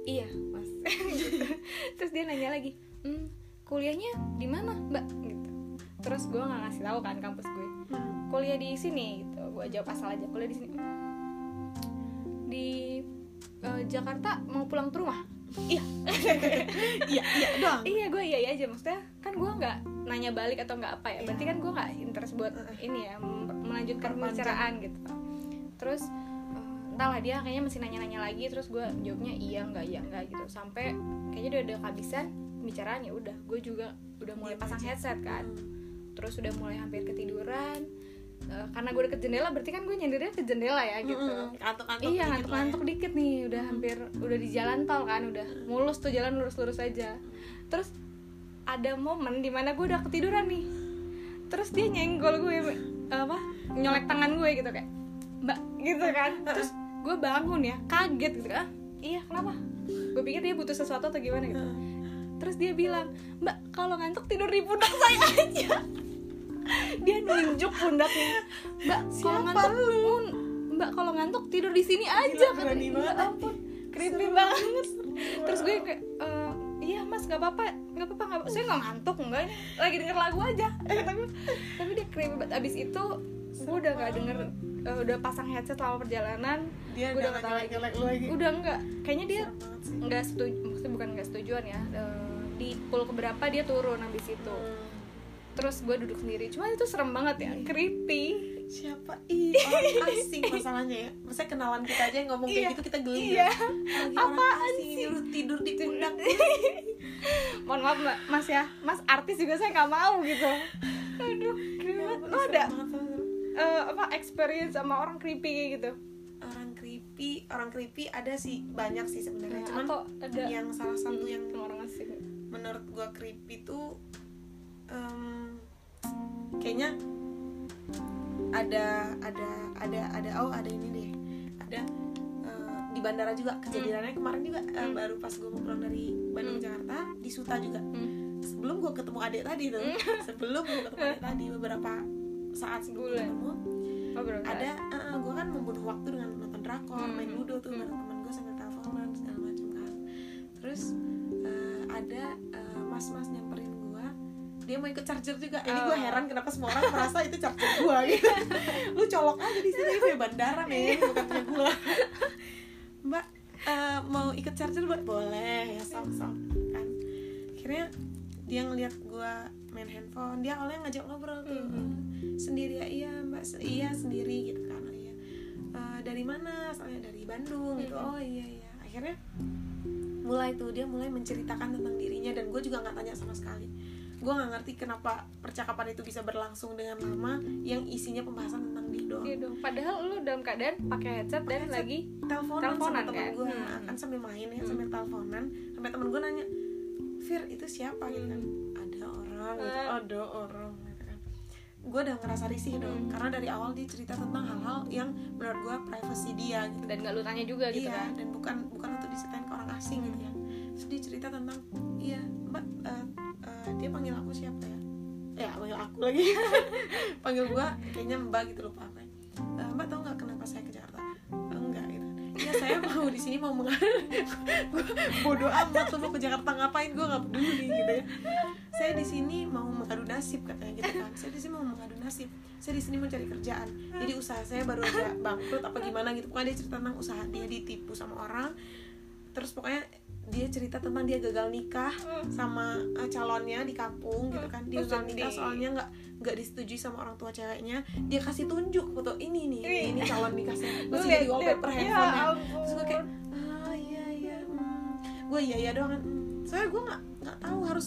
Iya mas. Gitu. <laughs> terus dia nanya lagi "Hmm, kuliahnya di mana mbak? Gitu. Terus gue nggak ngasih tahu kan kampus gue. Hmm. kuliah di sini gitu. Gue jawab asal aja kuliah di sini. "Hmm, di eh, Jakarta mau pulang ke rumah iya. <laughs> Iya iya doang. Iya gue iya iya aja. Maksudnya kan gue nggak nanya balik atau nggak apa ya. Iya. berarti kan gue nggak interest buat ini ya melanjutkan pembicaraan gitu. Terus eh, entahlah dia kayaknya masih nanya-nanya lagi. Terus gue jawabnya iya nggak iya nggak gitu. Sampai kayaknya udah udah kehabisan pembicaraan ya udah. Gue juga udah mulai Diam pasang aja. headset kan. Hmm. terus udah mulai hampir ketiduran Eh, karena gue deket jendela berarti kan gue nyendirnya ke jendela ya gitu. Mm-mm. Kantuk-kantuk iya dikit ngantuk-ngantuk lah ya. dikit nih udah hampir udah di jalan tol kan udah mulus tuh jalan lurus-lurus aja. Terus ada momen di mana gue udah ketiduran nih. Terus dia nyenggol gue apa nyolek tangan gue gitu kayak mbak gitu kan. Terus gue bangun ya kaget gitu ah iya kenapa? Gue pikir dia butuh sesuatu atau gimana gitu. Terus dia bilang mbak kalau ngantuk tidur di pundak saya <laughs> aja dia nunjuk pundaknya. Mbak kalau ngantuk mun- mbak kalau ngantuk tidur di sini aja Gila, banget. Ya ampun creepy banget. terus gue kayak "Eh, iya mas nggak apa-apa nggak apa-apa nggak saya nggak ngantuk enggak ini lagi denger lagu aja. Tapi tapi dia creepy banget. Abis itu gue udah nggak denger eh, udah pasang headset selama perjalanan. Dia gue udah nggak tahu lagi. lu lagi. Udah enggak kayaknya dia nggak setuju maksudnya bukan nggak setujuan ya. Eh, di pool keberapa dia turun habis itu. Hmm. Terus gue duduk sendiri. Cuma itu serem banget ya. Creepy. Siapa? Ih orang asing <laughs> masalahnya ya. Masa kenalan kita aja yang ngomong Iya. kayak gitu kita geli Iya. ya orang Apaan asing ini lu tidur di pundak <laughs> mohon maaf mbak. Mas ya. Mas artis juga saya nggak mau gitu. Aduh creepy Ya lo ada eh, apa experience sama orang creepy gitu? Orang creepy orang creepy ada sih banyak sih sebenarnya. Nah, cuman ada yang salah satu yang sama orang asing. menurut gua creepy tuh em, kayaknya ada ada ada ada oh ada ini deh ada eh, di bandara juga kejadiannya kemarin juga eh, Hmm. baru pas gue mau pulang dari Bandung Hmm. Jakarta di Suta juga Hmm. sebelum gue ketemu adik tadi tuh <laughs> sebelum gue ketemu adik tadi beberapa saat sebelum ketemu oh, ada gue kan membunuh waktu dengan nonton drakor Hmm. main ludo tuh Hmm. bareng teman gue sambil teleponan segala macam kan terus eh, ada eh, mas-mas nyamperin dia mau ikut charger juga. Ini gue Oh. heran kenapa semua orang merasa itu charger gue <laughs> gitu. Lu colok aja di sini kayak bandara men bukan punya gue mbak eh, mau ikut charger mbak? Boleh ya sok sok kan. Akhirnya dia ngeliat gue main handphone dia awalnya ngajak ngobrol tuh. Mhm. sendiri ya iya mbak se- iya sendiri gitu kan oh, iya. "Eh, dari mana? Soalnya dari Bandung gitu. Mhm. oh iya iya. Akhirnya mulai tuh dia mulai menceritakan tentang dirinya dan gue juga nggak tanya sama sekali gue nggak ngerti kenapa percakapan itu bisa berlangsung dengan lama yang isinya pembahasan tentang dia doang Iya dong. Padahal lu dalam keadaan pakai headset dan headset. lagi teleponan, Teleponan, sama temen kan? gue Hmm. kan sambil main ya Hmm. sambil teleponan sampai temen gue nanya Fir itu siapa gitu kan ada orang gitu Hmm. ada orang gitu kan gue udah ngerasa risih dong Hmm. karena dari awal dia cerita tentang hal-hal yang menurut gue privacy dia gitu dan gak lu tanya juga gitu iya kan. dan bukan bukan untuk diceritain ke orang asing gitu ya terus dia cerita tentang iya mbak eh, aku lagi. <laughs> Panggil gua kayaknya mbak gitu lupa apa ya. Eh, mbak tau nggak kenapa saya ke Jakarta? "Eh, enggak gitu. Ya saya mau di sini mau mengadu <laughs> bodoh amat tuh mau ke Jakarta ngapain? Gue nggak peduli gitu ya. Saya di sini mau mengadu nasib katanya gitu kan. Saya di sini mau mengadu nasib. Saya di sini mencari kerjaan. Jadi usaha saya baru aja bangkrut apa gimana gitu. Pokoknya dia cerita tentang usaha dia ditipu sama orang. Terus pokoknya dia cerita tentang dia gagal nikah sama eh, calonnya di kampung gitu kan. Dia gagal nikah soalnya nggak nggak disetujui sama orang tua ceweknya. Dia kasih tunjuk foto ini nih ini, ini. calon nikah saya masih liat- jadi wallpaper handphone ya terus gue kayak ah iya iya hmm, gue iya iya doang. Kan Hmm, soalnya gue nggak nggak tahu harus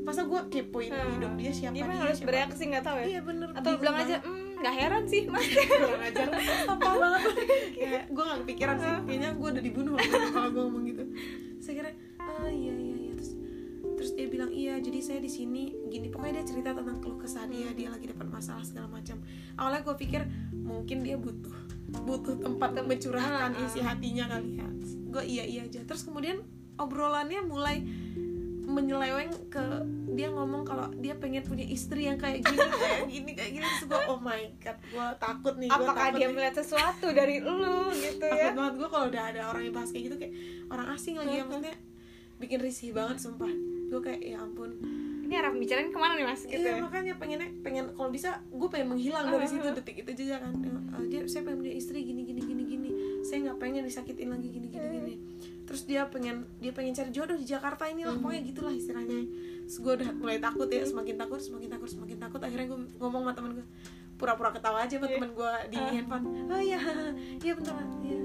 masa gue kepoin Hmm. hidup dia siapa gimana dia harus siapa bereaksi nggak tahu ya? Iya bener. Atau bingung bilang aja. "Hmm, nggak heran sih mas. <laughs> Kurang ajar. Apa banget <laughs> kayak gue gak kepikiran sih. Kayaknya gue udah dibunuh kalau gue ngomong gitu saya kira ah iya iya iya. Terus terus dia bilang iya jadi saya di sini. Gini pokoknya dia cerita tentang keluh kesah dia dia lagi dapat masalah segala macam. Awalnya gue pikir mungkin dia butuh butuh tempat untuk mencurahkan Ah, ah. isi hatinya kali ya. Gue iya iya aja. Terus kemudian obrolannya mulai menyeleweng ke dia ngomong kalau dia pengen punya istri yang kayak gini <laughs> kayak gini kayak gini. Terus gue oh my god gue takut nih gua apakah takut dia nih. melihat sesuatu dari lu gitu takut ya? banget gue kalau udah ada orang yang bahas kayak gitu kayak orang asing lagi ya maksudnya bikin risih banget sumpah. Gue kayak ya ampun. Ini arah bicarain ke mana nih mas? Gitu iya ya? makanya pengennya pengen kalau bisa gue pengen menghilang dari situ detik itu juga kan. Eh, dia saya pengen punya istri gini gini gini gini. Saya nggak pengen disakitin lagi gini gini gini terus dia pengen dia pengen cari jodoh di Jakarta ini lah pokoknya gitulah istilahnya. Terus gue udah mulai takut ya semakin takut semakin takut semakin takut. Akhirnya gue ngomong sama temen gue pura-pura ketawa aja sama temen gue di handphone. Oh iya <laughs> iya beneran iya.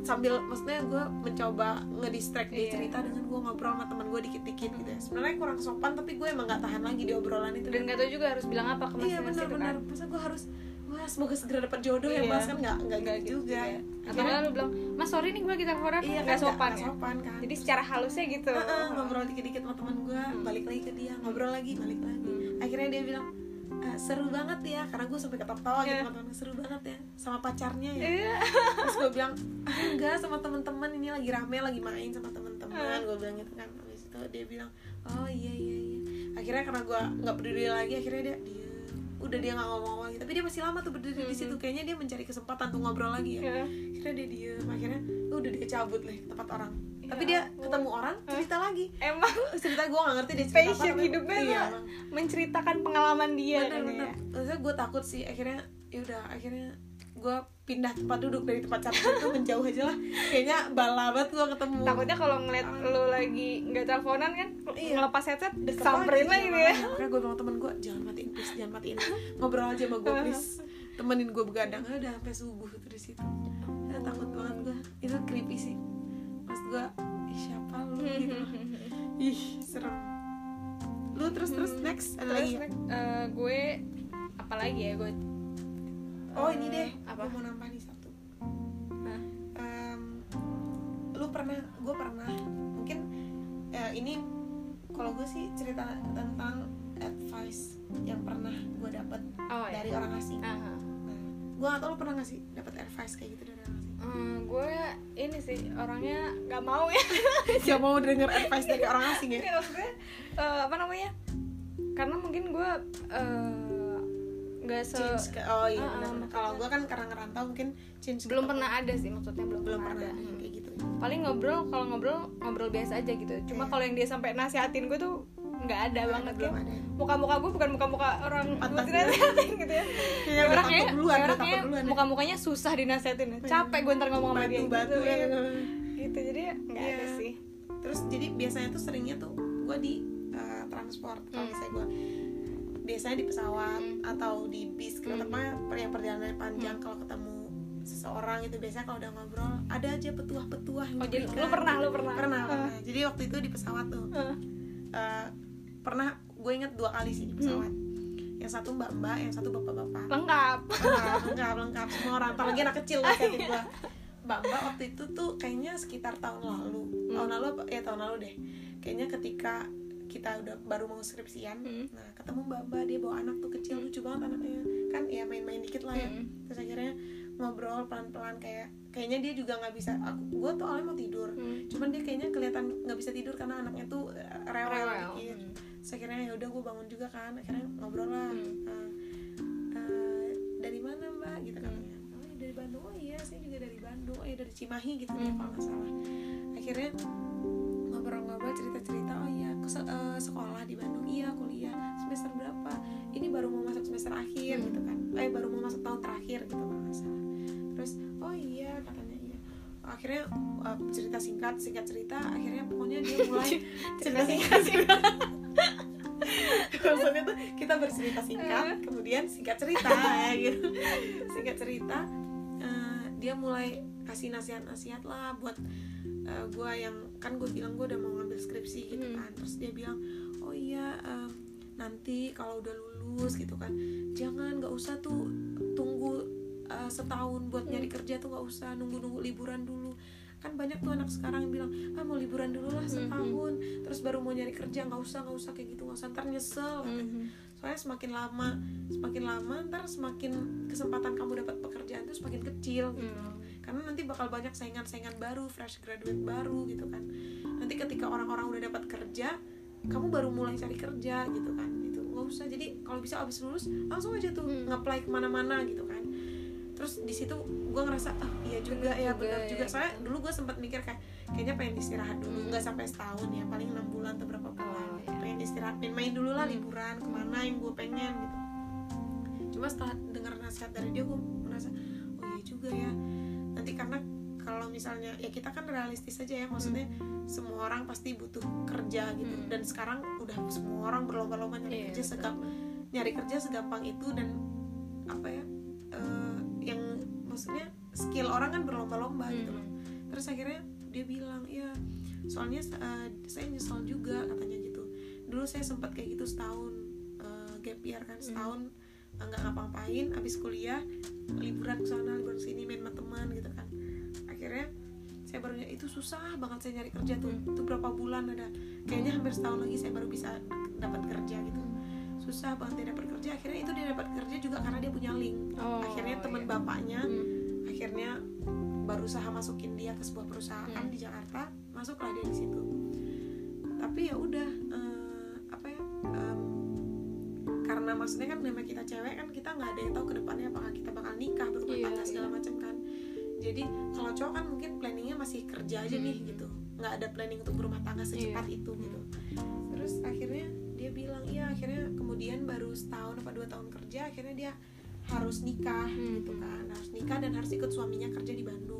Sambil maksudnya gue mencoba ngedistract dia Iya. cerita dengan gue ngobrol sama temen gue dikit-dikit gitu ya. Sebenarnya kurang sopan tapi gue emang gak tahan lagi di obrolan itu. Dan nggak tahu juga harus bilang apa ke mas iya benar-benar kan. masa gue harus wah semoga segera dapat jodoh ya Iya. mas kan nggak nggak gitu juga atau Akhirnya- nggak lu bilang mas sorry nih gue lagi teleponan iya nggak kan sopan nggak ya? sopan kan. Jadi secara halusnya gitu. Heeh, ngobrol dikit-dikit sama teman gue Hmm. balik lagi ke dia ngobrol lagi balik lagi. Akhirnya dia bilang "Eh, seru banget ya karena gue sampai ketawa-tawa gitu Iya. sama temen seru banget ya sama pacarnya ya. Iya. terus gue bilang ah, enggak sama teman-teman ini lagi rame lagi main sama teman-teman Hmm. gue bilang gitu kan habis itu dia bilang oh iya iya iya. Akhirnya karena gue nggak peduli lagi akhirnya dia dia udah dia nggak ngomong lagi. Tapi dia masih lama tuh berdiri di situ. Kayaknya dia mencari kesempatan tuh ngobrol lagi ya. Iya. akhirnya dia diem. Akhirnya udah dia cabut lah tempat orang. Ya tapi dia ketemu orang cerita lagi. Emang? <laughs> Cerita gue gak ngerti dia cerita apa passion tapi- hidupnya iya, menceritakan pengalaman dia bener kan bener. Ya. maksudnya gue takut sih. Akhirnya ya udah akhirnya gue pindah tempat duduk dari tempat capek itu menjauh aja lah. Kayaknya bala banget gue ketemu. Takutnya kalau ngeliat lu lagi nggak teleponan kan Iya. ngelepas headset samperin lagi nih ya makanya gue bilang temen gue jangan matiin please jangan matiin. Ngobrol aja sama gue please temenin gue begadang Ah, udah sampai subuh tuh di situ. Ya, takut banget gue itu creepy sih. Maksud gue ih siapa lu? <laughs> Gitu ih serem. Lu terus terus next ada lagi? Terus, eh, gue apa lagi ya gue oh ini deh apa? mau nambah nih satu. Hah? Em, lu pernah gue pernah mungkin eh, ini kalau gue sih cerita tentang advice yang pernah gue dapat oh ya. dari orang asing. Aha. nah, gue gak tau lu pernah gak sih dapat advice kayak gitu dari orang asing? Hmm, gue ini sih orangnya nggak mau ya. <laughs> Gak mau denger advice dari orang asing ya? Nggak, maksudnya eh, apa namanya? Karena mungkin gue eh, nggak se change ke oh iya benar maksudnya- kalau gue kan karena ngerantau mungkin change belum tempat- pernah ada sih maksudnya belum, belum pernah, pernah ada. yang kayak gitu. Paling ngobrol kalau ngobrol ngobrol biasa aja gitu. Cuma Iya. kalau yang dia sampai nasihatin gue tuh nggak ada banget belum ya ada. muka-muka gue bukan muka-muka orang gue dinasihatin gitu ya. Kayaknya <laughs> udah orang kayak takut duluan, udah orang takut kayak duluan ya. muka-mukanya susah dinasihatin. Capek gue ntar ngomong sama dia batu gitu, ya. Gitu jadi ya nggak Iya. ada sih. Terus jadi biasanya tuh seringnya tuh gue di uh, transport. Kalau Hmm. misalnya gue biasanya di pesawat Hmm. atau di bis kereta Hmm. apa yang perjalanan panjang kalau ketemu seseorang itu biasanya kalau udah ngobrol ada aja petuah-petuah oh jadi lu pernah lu pernah. Pernah, Ah. pernah. jadi waktu itu di pesawat tuh. Ah. uh, pernah gue inget dua kali sih di pesawat. Yang satu mbak mbak yang satu bapak bapak lengkap. Lengkap lengkap lengkap. Semua orang apalagi anak kecil <laughs> lah kayak gue mbak mbak waktu itu tuh kayaknya sekitar tahun lalu. Tahun lalu apa? Ya tahun lalu deh. Kayaknya ketika kita udah baru mau skripsian Hmm. nah ketemu mbak mbak dia bawa anak tuh kecil lucu banget anaknya kan ya main-main dikit lah ya Hmm. terus akhirnya ngobrol pelan-pelan kayak kayaknya dia juga nggak bisa aku gue tuh awalnya mau tidur Hmm. cuman dia kayaknya kelihatan nggak bisa tidur karena anaknya tuh eh, rewel, Rewel. dikit Hmm. terus akhirnya ya udah gue bangun juga kan akhirnya ngobrol lah Hmm. Eh, eh, dari mana mbak gitu kan Hmm. oh iya, dari Bandung oh iya saya juga dari Bandung oh iya dari Cimahi gitu ya Hmm. kalau nggak salah akhirnya ngobrol-ngobrol cerita-cerita se- eh, sekolah di Bandung. Iya kuliah. Semester berapa? Ini baru mau masuk semester akhir Hmm. gitu kan. Eh baru mau masuk tahun terakhir gitu kalau nggak salah. Terus oh iya katanya iya. Akhirnya eh, cerita singkat singkat cerita akhirnya pokoknya dia mulai <laughs> cerita singkat <laughs> maksudnya tuh kita bercerita singkat kemudian singkat cerita ya gitu. Singkat cerita eh, dia mulai kasih nasihat-nasihat lah buat eh, gue yang kan gue bilang gue udah mau ngambil skripsi gitu Hmm. kan terus dia bilang oh iya em, nanti kalau udah lulus gitu kan jangan nggak usah tuh tunggu eh, setahun buat Hmm. nyari kerja tuh nggak usah nunggu nunggu liburan dulu kan banyak tuh anak sekarang yang bilang ah mau liburan dulu lah Hmm, setahun terus baru mau nyari kerja nggak usah nggak usah kayak gitu nggak usah ntar nyesel Mhm. soalnya semakin lama semakin lama ntar semakin kesempatan kamu dapat pekerjaan itu semakin kecil gitu Hmm. Karena nanti bakal banyak saingan-saingan baru fresh graduate baru gitu kan nanti ketika orang-orang udah dapat kerja kamu baru mulai cari kerja gitu kan itu nggak usah jadi kalau bisa abis lulus langsung aja tuh Hmm. nge-apply ke mana-mana gitu kan terus di situ gue ngerasa ah iya juga Bener ya juga benar ya, juga soalnya gitu. dulu gue sempat mikir kayak kayaknya pengen istirahat dulu Hmm. nggak sampai setahun ya paling enam bulan atau berapa bulan Oh, iya. pengen istirahat main-main dulu lah Hmm. liburan ke mana yang gue pengen gitu cuma setelah dengar nasihat dari dia gue merasa oh iya juga ya nanti karena kalau misalnya ya kita kan realistis aja ya maksudnya semua orang pasti butuh kerja gitu. Hmm. dan sekarang udah semua orang berlomba-lomba nyari Iya, kerja segam nyari kerja segampang itu dan apa ya eh, yang maksudnya skill orang kan berlomba-lomba gitu loh. Mhm. terus akhirnya dia bilang ya soalnya eh, saya nyesal juga katanya gitu. Dulu saya sempat kayak gitu setahun eh, gap year kan setahun eh, nggak ngapa-ngapain abis kuliah liburan ke sana liburan ke sini main sama teman gitu kan akhirnya saya baru itu susah banget saya nyari kerja tuh Hmm. itu berapa bulan ada kayaknya hampir setahun lagi saya baru bisa dapat kerja gitu susah banget dia dapat kerja akhirnya itu dia dapat kerja juga karena dia punya link Oh, akhirnya teman iya. bapaknya Hmm. akhirnya berusaha masukin dia ke sebuah perusahaan Hmm. di Jakarta masuklah dia di situ tapi ya udah eh, apa ya karena maksudnya kan nama kita cewek kan kita nggak ada yang tahu ke depannya apakah kita bakal nikah berumah Iya, tangga segala iya. macam kan jadi kalau cowok kan mungkin planningnya masih kerja aja nih Hmm. gitu nggak ada planning untuk berumah tangga secepat Iya. itu gitu terus akhirnya dia bilang iya akhirnya kemudian baru setahun apa dua tahun kerja akhirnya dia harus nikah Hmm. gitu kan harus nikah dan harus ikut suaminya kerja di Bandung iya.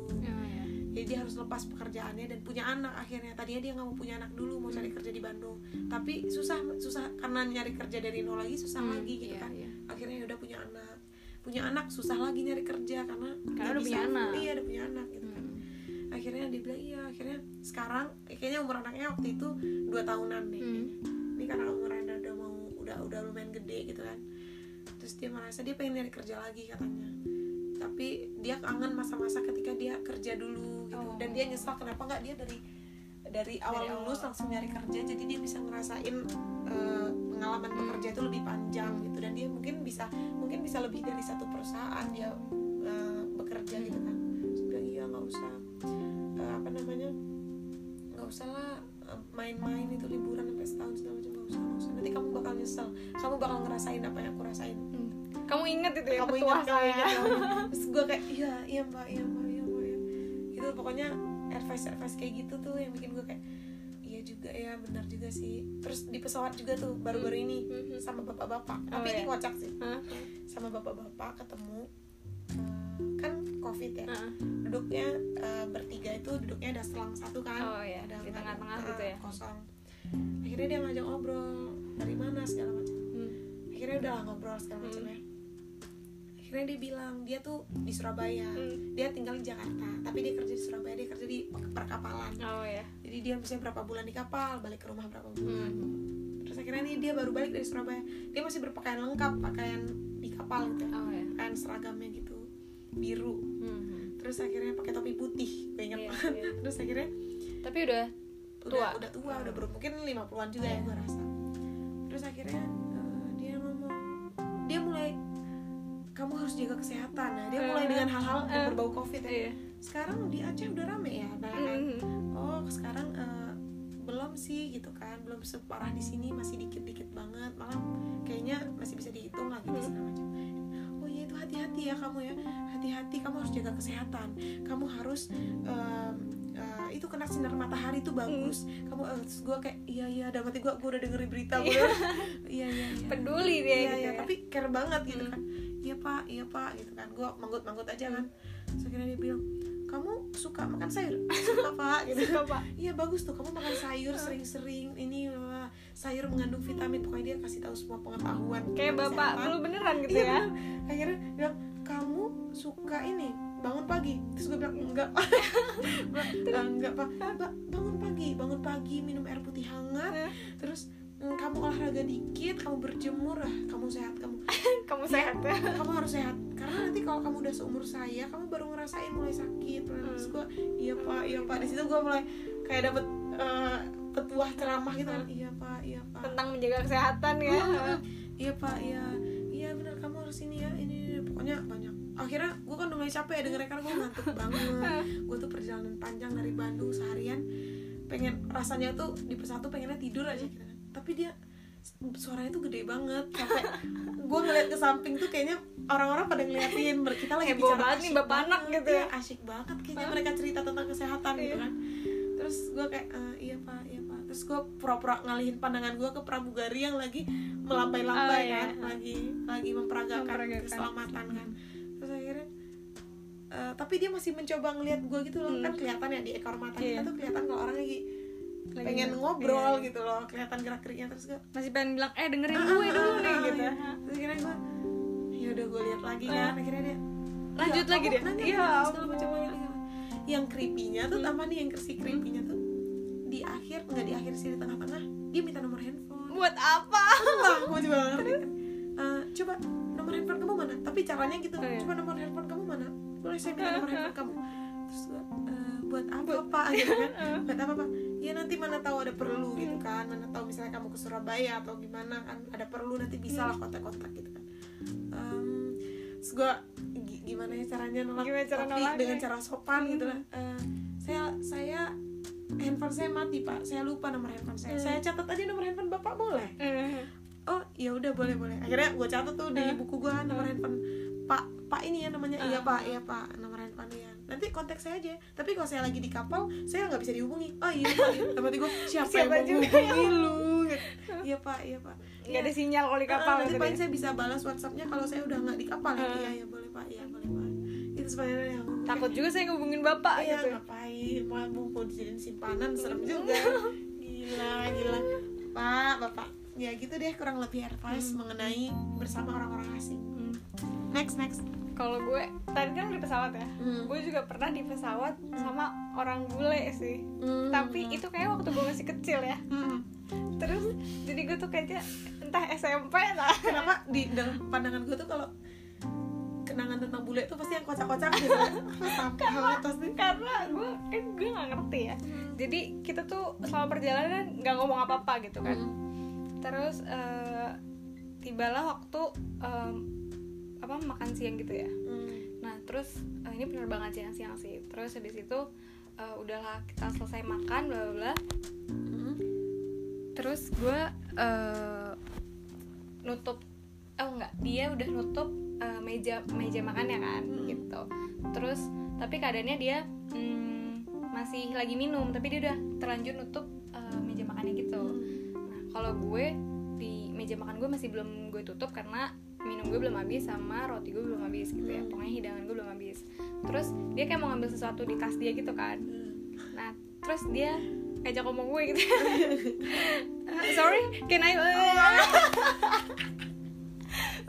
Jadi dia harus lepas pekerjaannya dan punya anak akhirnya. Tadinya dia nggak mau punya anak dulu mau cari kerja di Bandung. Tapi susah susah. Karena nyari kerja dari nol lagi susah Hmm, lagi gitu iya, kan. iya. akhirnya ya udah punya anak. Punya anak susah lagi nyari kerja karena Karena udah bisa- punya anak. iya udah punya anak gitu kan. Hmm. akhirnya dia bilang iya akhirnya sekarang eh, kayaknya umur anaknya waktu itu dua tahunan deh. Hmm. ini karena umurnya udah, udah mau udah udah lumayan gede gitu kan. Terus dia merasa dia pengen nyari kerja lagi katanya tapi dia kangen masa-masa ketika dia kerja dulu gitu Oh. dan dia nyesal kenapa nggak dia dari dari awal Dari lulus awal. langsung nyari kerja jadi dia bisa ngerasain eh, pengalaman Hmm. bekerja itu lebih panjang gitu dan dia mungkin bisa mungkin bisa lebih dari satu perusahaan dia eh, bekerja gitu kan bilang iya nggak usah eh, apa namanya nggak usah lah main-main itu liburan sampai setahun segala macam nggak usah nggak usah nanti kamu bakal nyesel kamu bakal ngerasain apa yang aku rasain Hmm. Kamu inget itu ya kamu petua kamu saya kamu ingat. terus gue kayak iya iya mbak iya mbak iya mbak ya itu pokoknya advice advice kayak gitu tuh yang bikin gue kayak iya juga ya benar juga sih terus di pesawat juga tuh baru-baru ini Mhm. sama bapak-bapak Oh, tapi ini iya. kocak sih Hah? sama bapak-bapak ketemu eh, kan covid ya Heeh. duduknya eh, bertiga itu duduknya ada selang satu kan Oh, iya. ada Di tengah-tengah ah, gitu ya. kosong akhirnya dia ngajak ngobrol dari mana segala macam Hmm. akhirnya udah ngobrol segala macam Hmm. ya akhirnya dia bilang dia tuh di Surabaya Hmm. dia tinggal di Jakarta tapi dia kerja di Surabaya dia kerja di perkapalan oh ya jadi dia misalnya berapa bulan di kapal balik ke rumah berapa bulan Hmm. terus akhirnya nih dia baru balik dari Surabaya dia masih berpakaian lengkap pakaian di kapal gitu ya oh ya pakaian seragamnya gitu biru Hmm. terus akhirnya pakai topi putih gue ingat banget iya. <laughs> terus akhirnya tapi udah udah Tua. udah tua udah ber mungkin 50-an juga ya Iya. gue rasa terus akhirnya kamu harus jaga kesehatan. Nah dia mulai Eh, dengan hal-hal yang eh, berbau covid ya. Iya. Sekarang di Aceh udah rame ya nah Hmm. oh sekarang eh, belum sih gitu kan. Belum separah di sini masih dikit-dikit banget. Malah kayaknya masih bisa dihitung lah gitu Hmm. segala macam. Oh iya itu hati-hati ya kamu ya. Hati-hati kamu harus jaga kesehatan. Kamu harus em, eh, itu kena sinar matahari itu bagus. Kamu eh, terus gue kayak iya iya dalam hati gue gue udah dengerin berita gue Iya. iya iya iya. Peduli dia iya gitu iya ya. tapi care banget gitu Hmm. kan iya pak iya pak gitu kan. Gue manggut manggut aja kan. Terus akhirnya dia bilang kamu suka makan sayur? <laughs> Suka pak gitu. Suka, Pak. iya bagus tuh kamu makan sayur sering-sering ini wah, sayur mengandung vitamin. Pokoknya dia kasih tahu semua pengetahuan kayak bapak flu beneran gitu iya ya? bener. akhirnya bilang kamu suka ini bangun pagi. Terus gue bilang enggak. <laughs> Mbak, "Eh, enggak pak. Bangun pagi bangun pagi minum air putih hangat. Terus kamu olahraga dikit kamu berjemur ah kamu sehat kamu. <laughs> Kamu sehat ya? kamu harus sehat. Karena nanti kalau kamu udah seumur saya kamu baru ngerasain mulai sakit. Terus gue iya pak iya pak. Di situ gue mulai kayak dapet eh, petuah ceramah gitu kan. Iya pak iya pak. Tentang menjaga kesehatan ya. Heeh. iya pak iya. Iya benar kamu harus ini ya ini, ini. pokoknya banyak. Akhirnya gue kan udah mulai capek ya dengernya karena gue ngantuk <laughs> banget. Gue tuh perjalanan panjang dari Bandung seharian pengen rasanya tuh di pesawat tuh pengennya tidur aja gitu kan. Tapi dia suaranya tuh gede banget sampai gue ngeliat ke samping tuh kayaknya orang-orang pada ngeliatin kita lagi Heboh bicara banget nih, bapak anak gitu iya, ya. asyik banget kayaknya mereka cerita tentang kesehatan gitu Iya. kan terus gue kayak "Eh, iya pak iya pak terus gue pura-pura ngalihin pandangan gue ke pramugari yang lagi melambai-lambai Oh, iya. kan lagi lagi memperagakan, Memperagakan. keselamatan kan terus akhirnya eh, tapi dia masih mencoba ngelihat gue gitu loh Hmm. kan kelihatan ya di ekor mata Iya. kita tuh kelihatan kalau orang lagi, Lagi pengen nge- ngobrol iya. gitu loh kelihatan gerak geriknya terus gue masih pengen bilang eh dengerin "Ah, gue dulu ah, nih ah," gitu. iya. terus akhirnya gue ya udah gue lihat lagi kan akhirnya dia lanjut "Iya, lagi nanti iya lagi." yang creepy-nya tuh Hmm. tambah nih yang si creepy-nya tuh di akhir nggak di akhir sih di tengah-tengah dia minta nomor handphone. Buat apa? Gue juga <laughs> ngerti kan? Eh, coba nomor handphone kamu mana? Tapi caranya gitu Oh, iya. coba nomor handphone kamu mana? Boleh saya minta <laughs> nomor handphone kamu? Terus "Eh, buat apa pak gitu kan. <laughs> Buat apa pak ya nanti mana tahu ada perlu gitu kan. Mana tahu misalnya kamu ke Surabaya atau gimana kan ada perlu nanti bisa lah kontak-kontak gitu kan. Em, terus gue gi- gimana ya caranya nolak Gimana cara nolaknya? dengan cara sopan gitu lah. Eh, saya saya handphone saya mati pak. Saya lupa nomor handphone saya. Hmm. saya catat aja nomor handphone bapak boleh? Eh, oh ya udah boleh boleh. Akhirnya gue catat tuh di Eh. buku gue nomor handphone pak pak ini ya namanya. Iya pak. Iya pak. Nomor handphone ya nanti kontak saya aja. Tapi kalau saya lagi di kapal saya nggak bisa dihubungi. Oh iya. Dapat gue siapa, Siapa yang juga menghubungi lu? iya pak iya pak. Nggak ada sinyal kalau di kapal nanti gitu paling deh. saya bisa balas WhatsAppnya kalau saya udah nggak di kapal ya. Eh. iya iya boleh pak. Iya boleh pak. Itu sebenarnya yang takut juga saya ngehubungin bapak iya gitu. ngapain? Mau mau dijadiin simpanan serem juga. Gila gila. Pak bapak. Ya gitu deh kurang lebih advice mengenai bersama orang-orang asing. Hmm. next next kalau gue tadi kan di pesawat ya. Hmm. gue juga pernah di pesawat sama orang bule sih. Hmm. tapi itu kayak waktu gue masih kecil ya. Hmm. terus jadi gue tuh kayaknya entah SMP lah. Kenapa di dalam pandangan gue tuh kalau kenangan tentang bule tuh pasti yang kocak-kocak gitu <laughs> banget pasti karena gue kan gue nggak ngerti ya. Jadi kita tuh selama perjalanan nggak ngomong apa apa gitu kan. Hmm. terus eh, tibalah waktu em, apa makan siang gitu ya Hmm. nah terus eh, ini penerbangan siang-siang sih terus habis itu eh, udahlah kita selesai makan bla bla bla Hmm. terus gue eh, nutup oh enggak dia udah nutup eh, meja meja makannya kan Hmm. gitu terus tapi keadaannya dia mm, masih lagi minum tapi dia udah terlanjur nutup eh, meja makannya gitu nah kalau gue di meja makan gue masih belum gue tutup karena minum gue belum habis sama roti gue belum habis gitu ya Hmm. pokoknya hidangan gue belum habis terus dia kayak mau ngambil sesuatu di tas dia gitu kan Hmm. Nah, terus dia ngajak ngomong gue gitu. "Uh, <laughs> Sorry, can I? <laughs>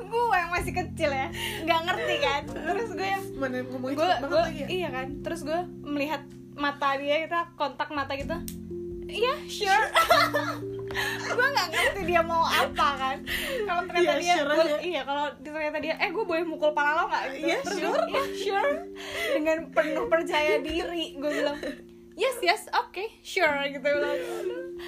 gue yang masih kecil ya, nggak ngerti kan. Terus gue yang gue gue lagi ya iya kan. Terus gue melihat mata dia kita kontak mata gitu. Iya, sure. <laughs> gue nggak ngerti dia mau apa kan. Kalau ternyata Iya, dia, sure gua- iya kalau ternyata dia, eh gue boleh mukul pala lo nggak? Gitu. Iya, Terus sure. iya, sure. Dengan penuh percaya diri, gue bilang, yes yes, oke, sure gitu bilang.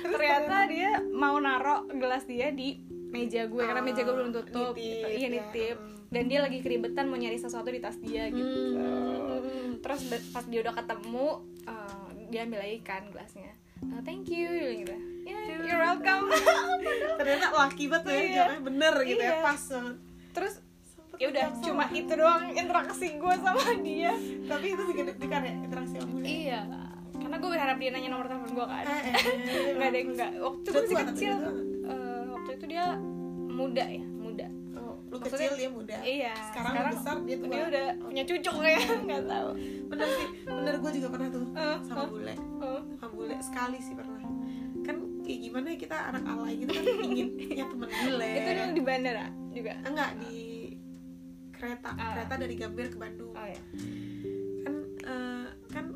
Ternyata dia mau narok gelas dia di meja gue karena meja gue belum tutup. nitip, gitu. Iya ya. nitip. Dan dia lagi keribetan mau nyari sesuatu di tas dia gitu. Hmm. Terus pas dia udah ketemu, eh, dia ambil lagi kan gelasnya. "Eh, thank you, dia gitu. Yeah, you're welcome. <laughs> ternyata laki banget ya Iya. jawabannya bener gitu ya Iya. pas banget Terus ya udah cuma sama. itu doang interaksi gue sama dia. tapi itu bikin deg-degan ya interaksi sama bule Iya, karena gue berharap dia nanya nomor telepon gue kan. eh, eh, eh, <laughs> Nggak ada yang enggak. Waktu itu masih kecil. eh, waktu itu dia muda ya, lu Maksudnya- kecil dia muda Iya. sekarang, lu besar dia tua Dia udah punya cucu ya, <laughs> nggak tahu. bener sih bener gue juga pernah tuh Eh, sama eh, bule eh. sama bule sekali sih pernah kan kayak gimana ya kita anak alay gitu kan ingin punya temen bule Itu dulu di bandara juga. enggak di kereta Ah. kereta dari Gambir ke Bandung Oh ya.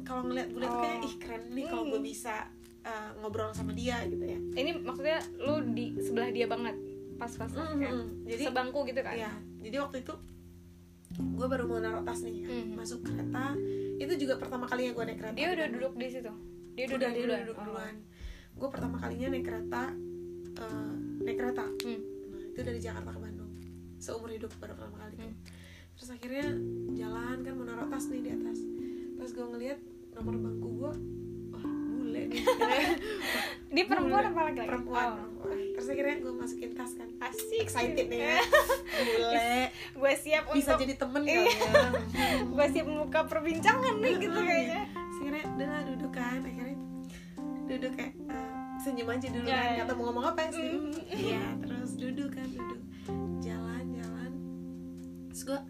kalau ngeliat bule tuh kayak Oh. ih keren nih kalau gue bisa uh, ngobrol sama dia gitu ya ini maksudnya lu di sebelah dia banget pas pas Mm, kayak mm. jadi sebangku gitu kan ya jadi waktu itu gue baru mau naruh tas nih kan. Mhm. masuk kereta itu juga pertama kalinya gue naik kereta dia udah duduk di situ dia udah, duduk dia duluan duduk Oh. duluan gue pertama kalinya naik kereta uh, naik kereta Hmm. nah itu dari Jakarta ke Bandung seumur hidup baru pertama kali Hmm. terus akhirnya jalan kan mau naruh tas nih di atas pas gue ngeliat nomor bangku gue wah bule nih <laughs> dia perempuan apa laki-laki perempuan, Oh. perempuan. Terus akhirnya gue masukin tas kan. Asik excited nih ya. <laughs> Bule. Gue siap bisa untuk jadi temen Iya. kali ya. <laughs> Gue siap membuka perbincangan nih gitu kayaknya. Akhirnya udah lah duduk kan. Akhirnya duduk kayak eh, senyum aja dulu Ya, kan. ya. kata mau ngomong apa sih. Mm. iya terus duduk kan duduk. Jalan jalan. Terus gue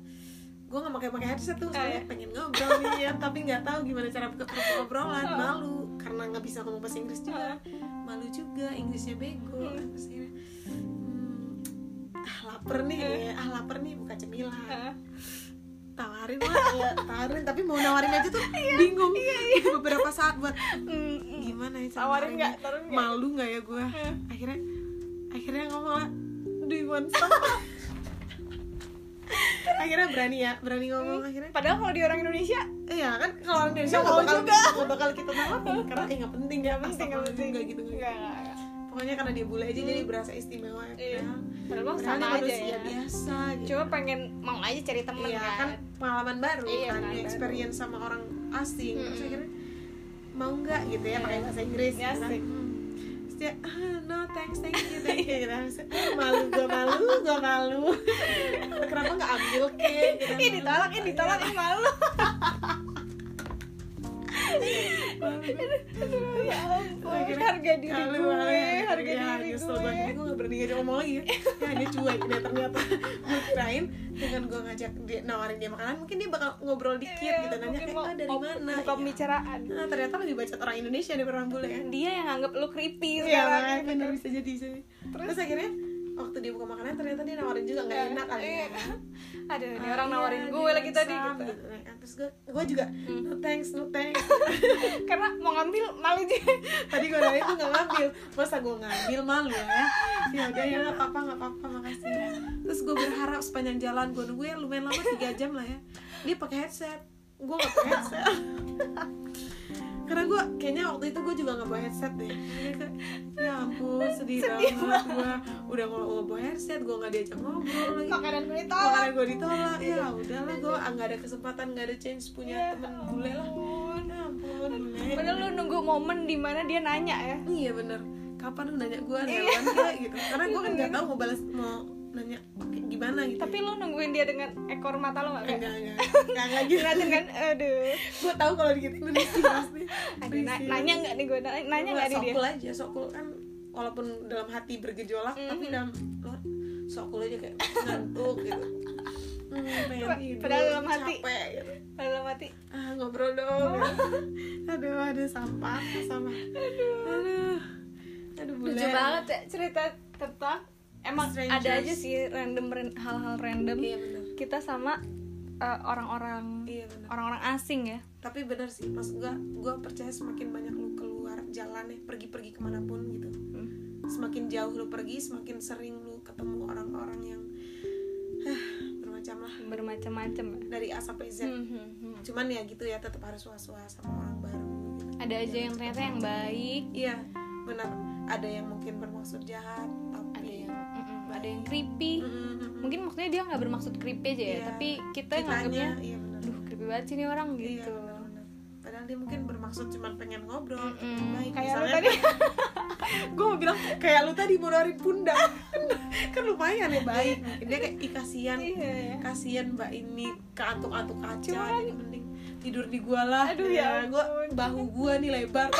gue nggak pakai pakai headset tuh soalnya Eh. pengen ngobrol nih ya tapi nggak tahu gimana cara buka obrolan malu karena nggak bisa ngomong bahasa Inggris juga. Malu juga Inggrisnya bego Hmm. terus akhirnya ah lapar nih ya. ah lapar nih buka cemilan. Tawarin lah. <laughs> Ya tawarin tapi mau nawarin aja tuh bingung. Butuh beberapa saat buat Mm, gimana ya tawarin nggak? Malu nggak ya gue akhirnya akhirnya ngomong lah do you want some akhirnya berani ya berani ngomong akhirnya padahal kalau di orang Indonesia iya kan kalau orang Indonesia Nggak bakal juga. nggak bakal kita tawarin karena eh nggak penting ya penting nggak penting nggak gitu nggak nggak. pokoknya karena dia bule aja jadi berasa istimewa ya Iya. padahal padahal sama aja ya biasa gitu cuma pengen mau aja cari temen iya kan, kan pengalaman baru Iya, kan baru. experience sama orang asing terus Mm-mm. akhirnya mau nggak gitu ya pakai bahasa Inggris Iya, gitu kan. Hmm. Dia ah, no thanks thank you thank you gitu "Ah, malu gua malu gua malu kenapa nggak ambil cake gitu. Ih ditolak, ih ditolak, malu. <laughs> Aduh, ya ampun, Akhirnya, harga diri gue, harga Ya, diri gue. banget. gue gak berani ngajak ngomong lagi. Ya ya dia cuek dia ternyata gue kirain dengan gue ngajak dia nawarin dia makanan. Mungkin dia bakal ngobrol dikit Iya, gitu nanya kayak ah dari mana? Buka Iya. pembicaraan. Nah, ternyata lebih bacot orang Indonesia daripada orang bule kan? Dia yang anggap lu creepy Iya, sekarang. bener bisa jadi bisa jadi. Terus, akhirnya waktu dia buka makanan ternyata dia nawarin juga nggak enak kali ya. Iya. Aduh, ini Ah, orang iya, nawarin gue lagi tadi sam, gitu Nah, kan. Terus gue, gue juga Hmm. no thanks, no thanks. <laughs> Karena mau ngambil malu juga Tadi gue nanya tuh nggak ngambil, masa gue ngambil malu ya. Ya udah ya nggak apa-apa nggak apa-apa makasih. Terus gue berharap sepanjang jalan gue nunggu ya lumayan lama tiga jam lah ya. Dia pakai headset, gue nggak pakai headset. <laughs> Karena gue kayaknya waktu itu gue juga nggak bawa headset deh. <laughs> Ya ampun sedih, Sedih banget gue. Udah nggak nggak bawa headset, gue nggak diajak ngobrol lagi. Makanan gue ditolak Makanya gue ditolak ya udahlah gue nggak ada kesempatan nggak ada chance punya Ya temen bule lah. ampun. Ya ampun bule. Padahal lu nunggu momen di mana dia nanya ya Iya bener Kapan lu nanya gue Iya. kayak gitu Karena gue kan gak tahu mau balas Mau nanya gimana gitu Tapi lu nungguin dia dengan ekor mata lu gak kayak Enggak enggak. Enggak enggak gitu. Ngeliatin kan, aduh. Gue tahu kalau dikit Indonesia pasti. <laughs> Aduh, na- nanya gak nih gue, nanya, nanya gak nih dia? Sokul aja Sokul kan Walaupun dalam hati bergejolak Mhm. Tapi dalam Sokul aja kayak ngantuk gitu. Hmm, padahal dalam hati. capek gitu. Dalam hati. Ah ngobrol dong. <laughs> Aduh ada sampah sama aduh. Aduh. Bule Lucu banget ya cerita tentang Emang Strangers. ada aja sih random ran- hal-hal random. Iya bener. Kita sama eh, orang-orang iya bener. orang-orang asing ya. Tapi bener sih maksud gua gua percaya semakin banyak lu keluar jalan ya pergi-pergi ke mana pun gitu. Hmm. semakin jauh lu pergi semakin sering lu ketemu orang-orang yang bermacam lah. Bermacam-macam ya. Dari A sampai Z. Hmm, hmm, hmm. cuman ya gitu ya tetap harus was-was sama orang baru gitu. Ada aja yang ternyata yang baik. Iya benar ada yang mungkin bermaksud jahat ada yang creepy Mm-mm. mungkin maksudnya dia nggak bermaksud creepy aja ya Iya. tapi kita Kitanya, nganggapnya iya duh creepy banget sih nih orang Iya, gitu benar-benar. Padahal dia mungkin bermaksud cuma pengen ngobrol, Mm-mm. pengen baik. kayak lu Misalnya, tadi <laughs> gue mau bilang kayak lu tadi mau nawarin pundak, <laughs> kan, lumayan ya baik. Mungkin dia kayak ih kasihan, Iya. kasihan mbak ini keantuk-antuk kaca, Cuman- jadi mending tidur di gua lah. Aduh, ya gua ampun. bahu gua nih lebar. <laughs>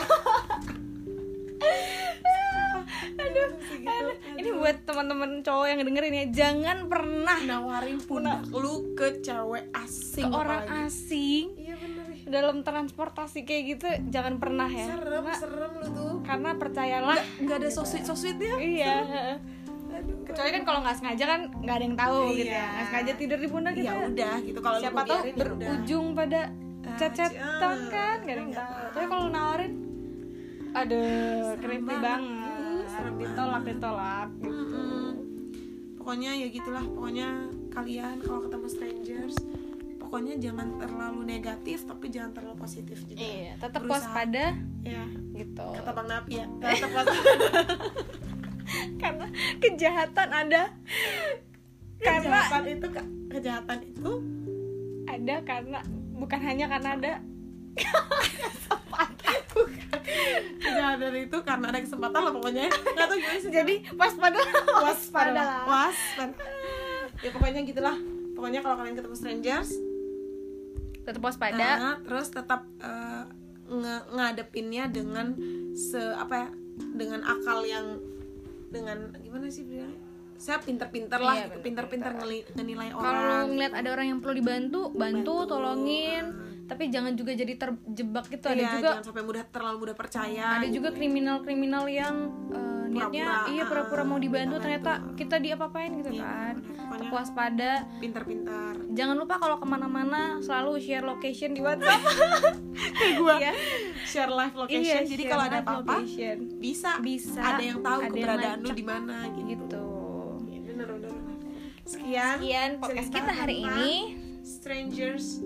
<laughs> aduh, Sih gitu. aduh. ini buat teman-teman cowok yang dengerin ya jangan pernah nawarin pundak lu ke cewek asing ke orang apalagi. asing Iya bener dalam transportasi kayak gitu jangan pernah ya Serem, karena, serem lu tuh. karena percayalah Nggak ada so sweet so sweetnya. iya Aduh, kecuali kan kalau nggak sengaja kan nggak ada yang tahu gitu Iya. ya nggak sengaja tidur di pundak ya kita udah gitu kalau siapa tahu ya udah. berujung pada chat-chatan kan gak ada yang tahu tapi kalau nawarin aduh Serem creepy banget. Serem ditolak ditolak gitu. Mm-mm. pokoknya ya gitulah pokoknya kalian kalau ketemu strangers pokoknya jangan terlalu negatif tapi jangan terlalu positif juga. Iya tetap Berusaha. waspada ya gitu. Kata bang Napi ya <laughs> tetap waspada. Karena kejahatan ada. Karena kejahatan itu kejahatan itu ada karena bukan hanya karena ada <laughs> kejahatan itu karena ada kesempatan lah pokoknya. Nggak tahu gimana sih. Jadi waspada. Waspada. Waspada. Ya pokoknya gitulah. Pokoknya kalau kalian ketemu strangers tetap waspada. Nah, terus tetap eh, nge- ngadepinnya dengan se apa ya dengan akal yang dengan gimana sih bilangnya? Saya pinter-pinter lah Iya, gitu. pinter-pinter. ngeli- ngenilai kalau orang. ngeliat ada orang yang perlu dibantu bantu, Bantu. tolongin tapi jangan juga jadi terjebak gitu. Ada Iya, juga jangan sampai mudah terlalu mudah percaya ada gitu. juga kriminal-kriminal yang eh, niatnya Pura-pura, iya pura-pura mau ah, dibantu ternyata bantu. kita diapa-apain gitu Iya, kan. tetap waspada pinter-pinter jangan lupa kalau ke mana-mana selalu share location di WhatsApp. <laughs> Kayak gua. Iya. share live location. Jadi share kalau ada apa-apa location. bisa. Bisa, ada yang tahu ada yang keberadaan lu di mana gitu, gitu. Iya, bener, bener, bener. sekian sekian podcast kita hari ini. Strangers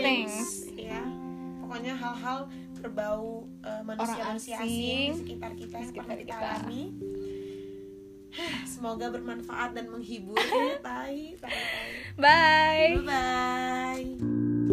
things, ya pokoknya hal-hal berbau uh, manusia-manusia Orang asing asing di sekitar kita yang sekitar pernah kita. kita. alami semoga bermanfaat dan menghibur. Ya tai tai tai bye. Bye. Bye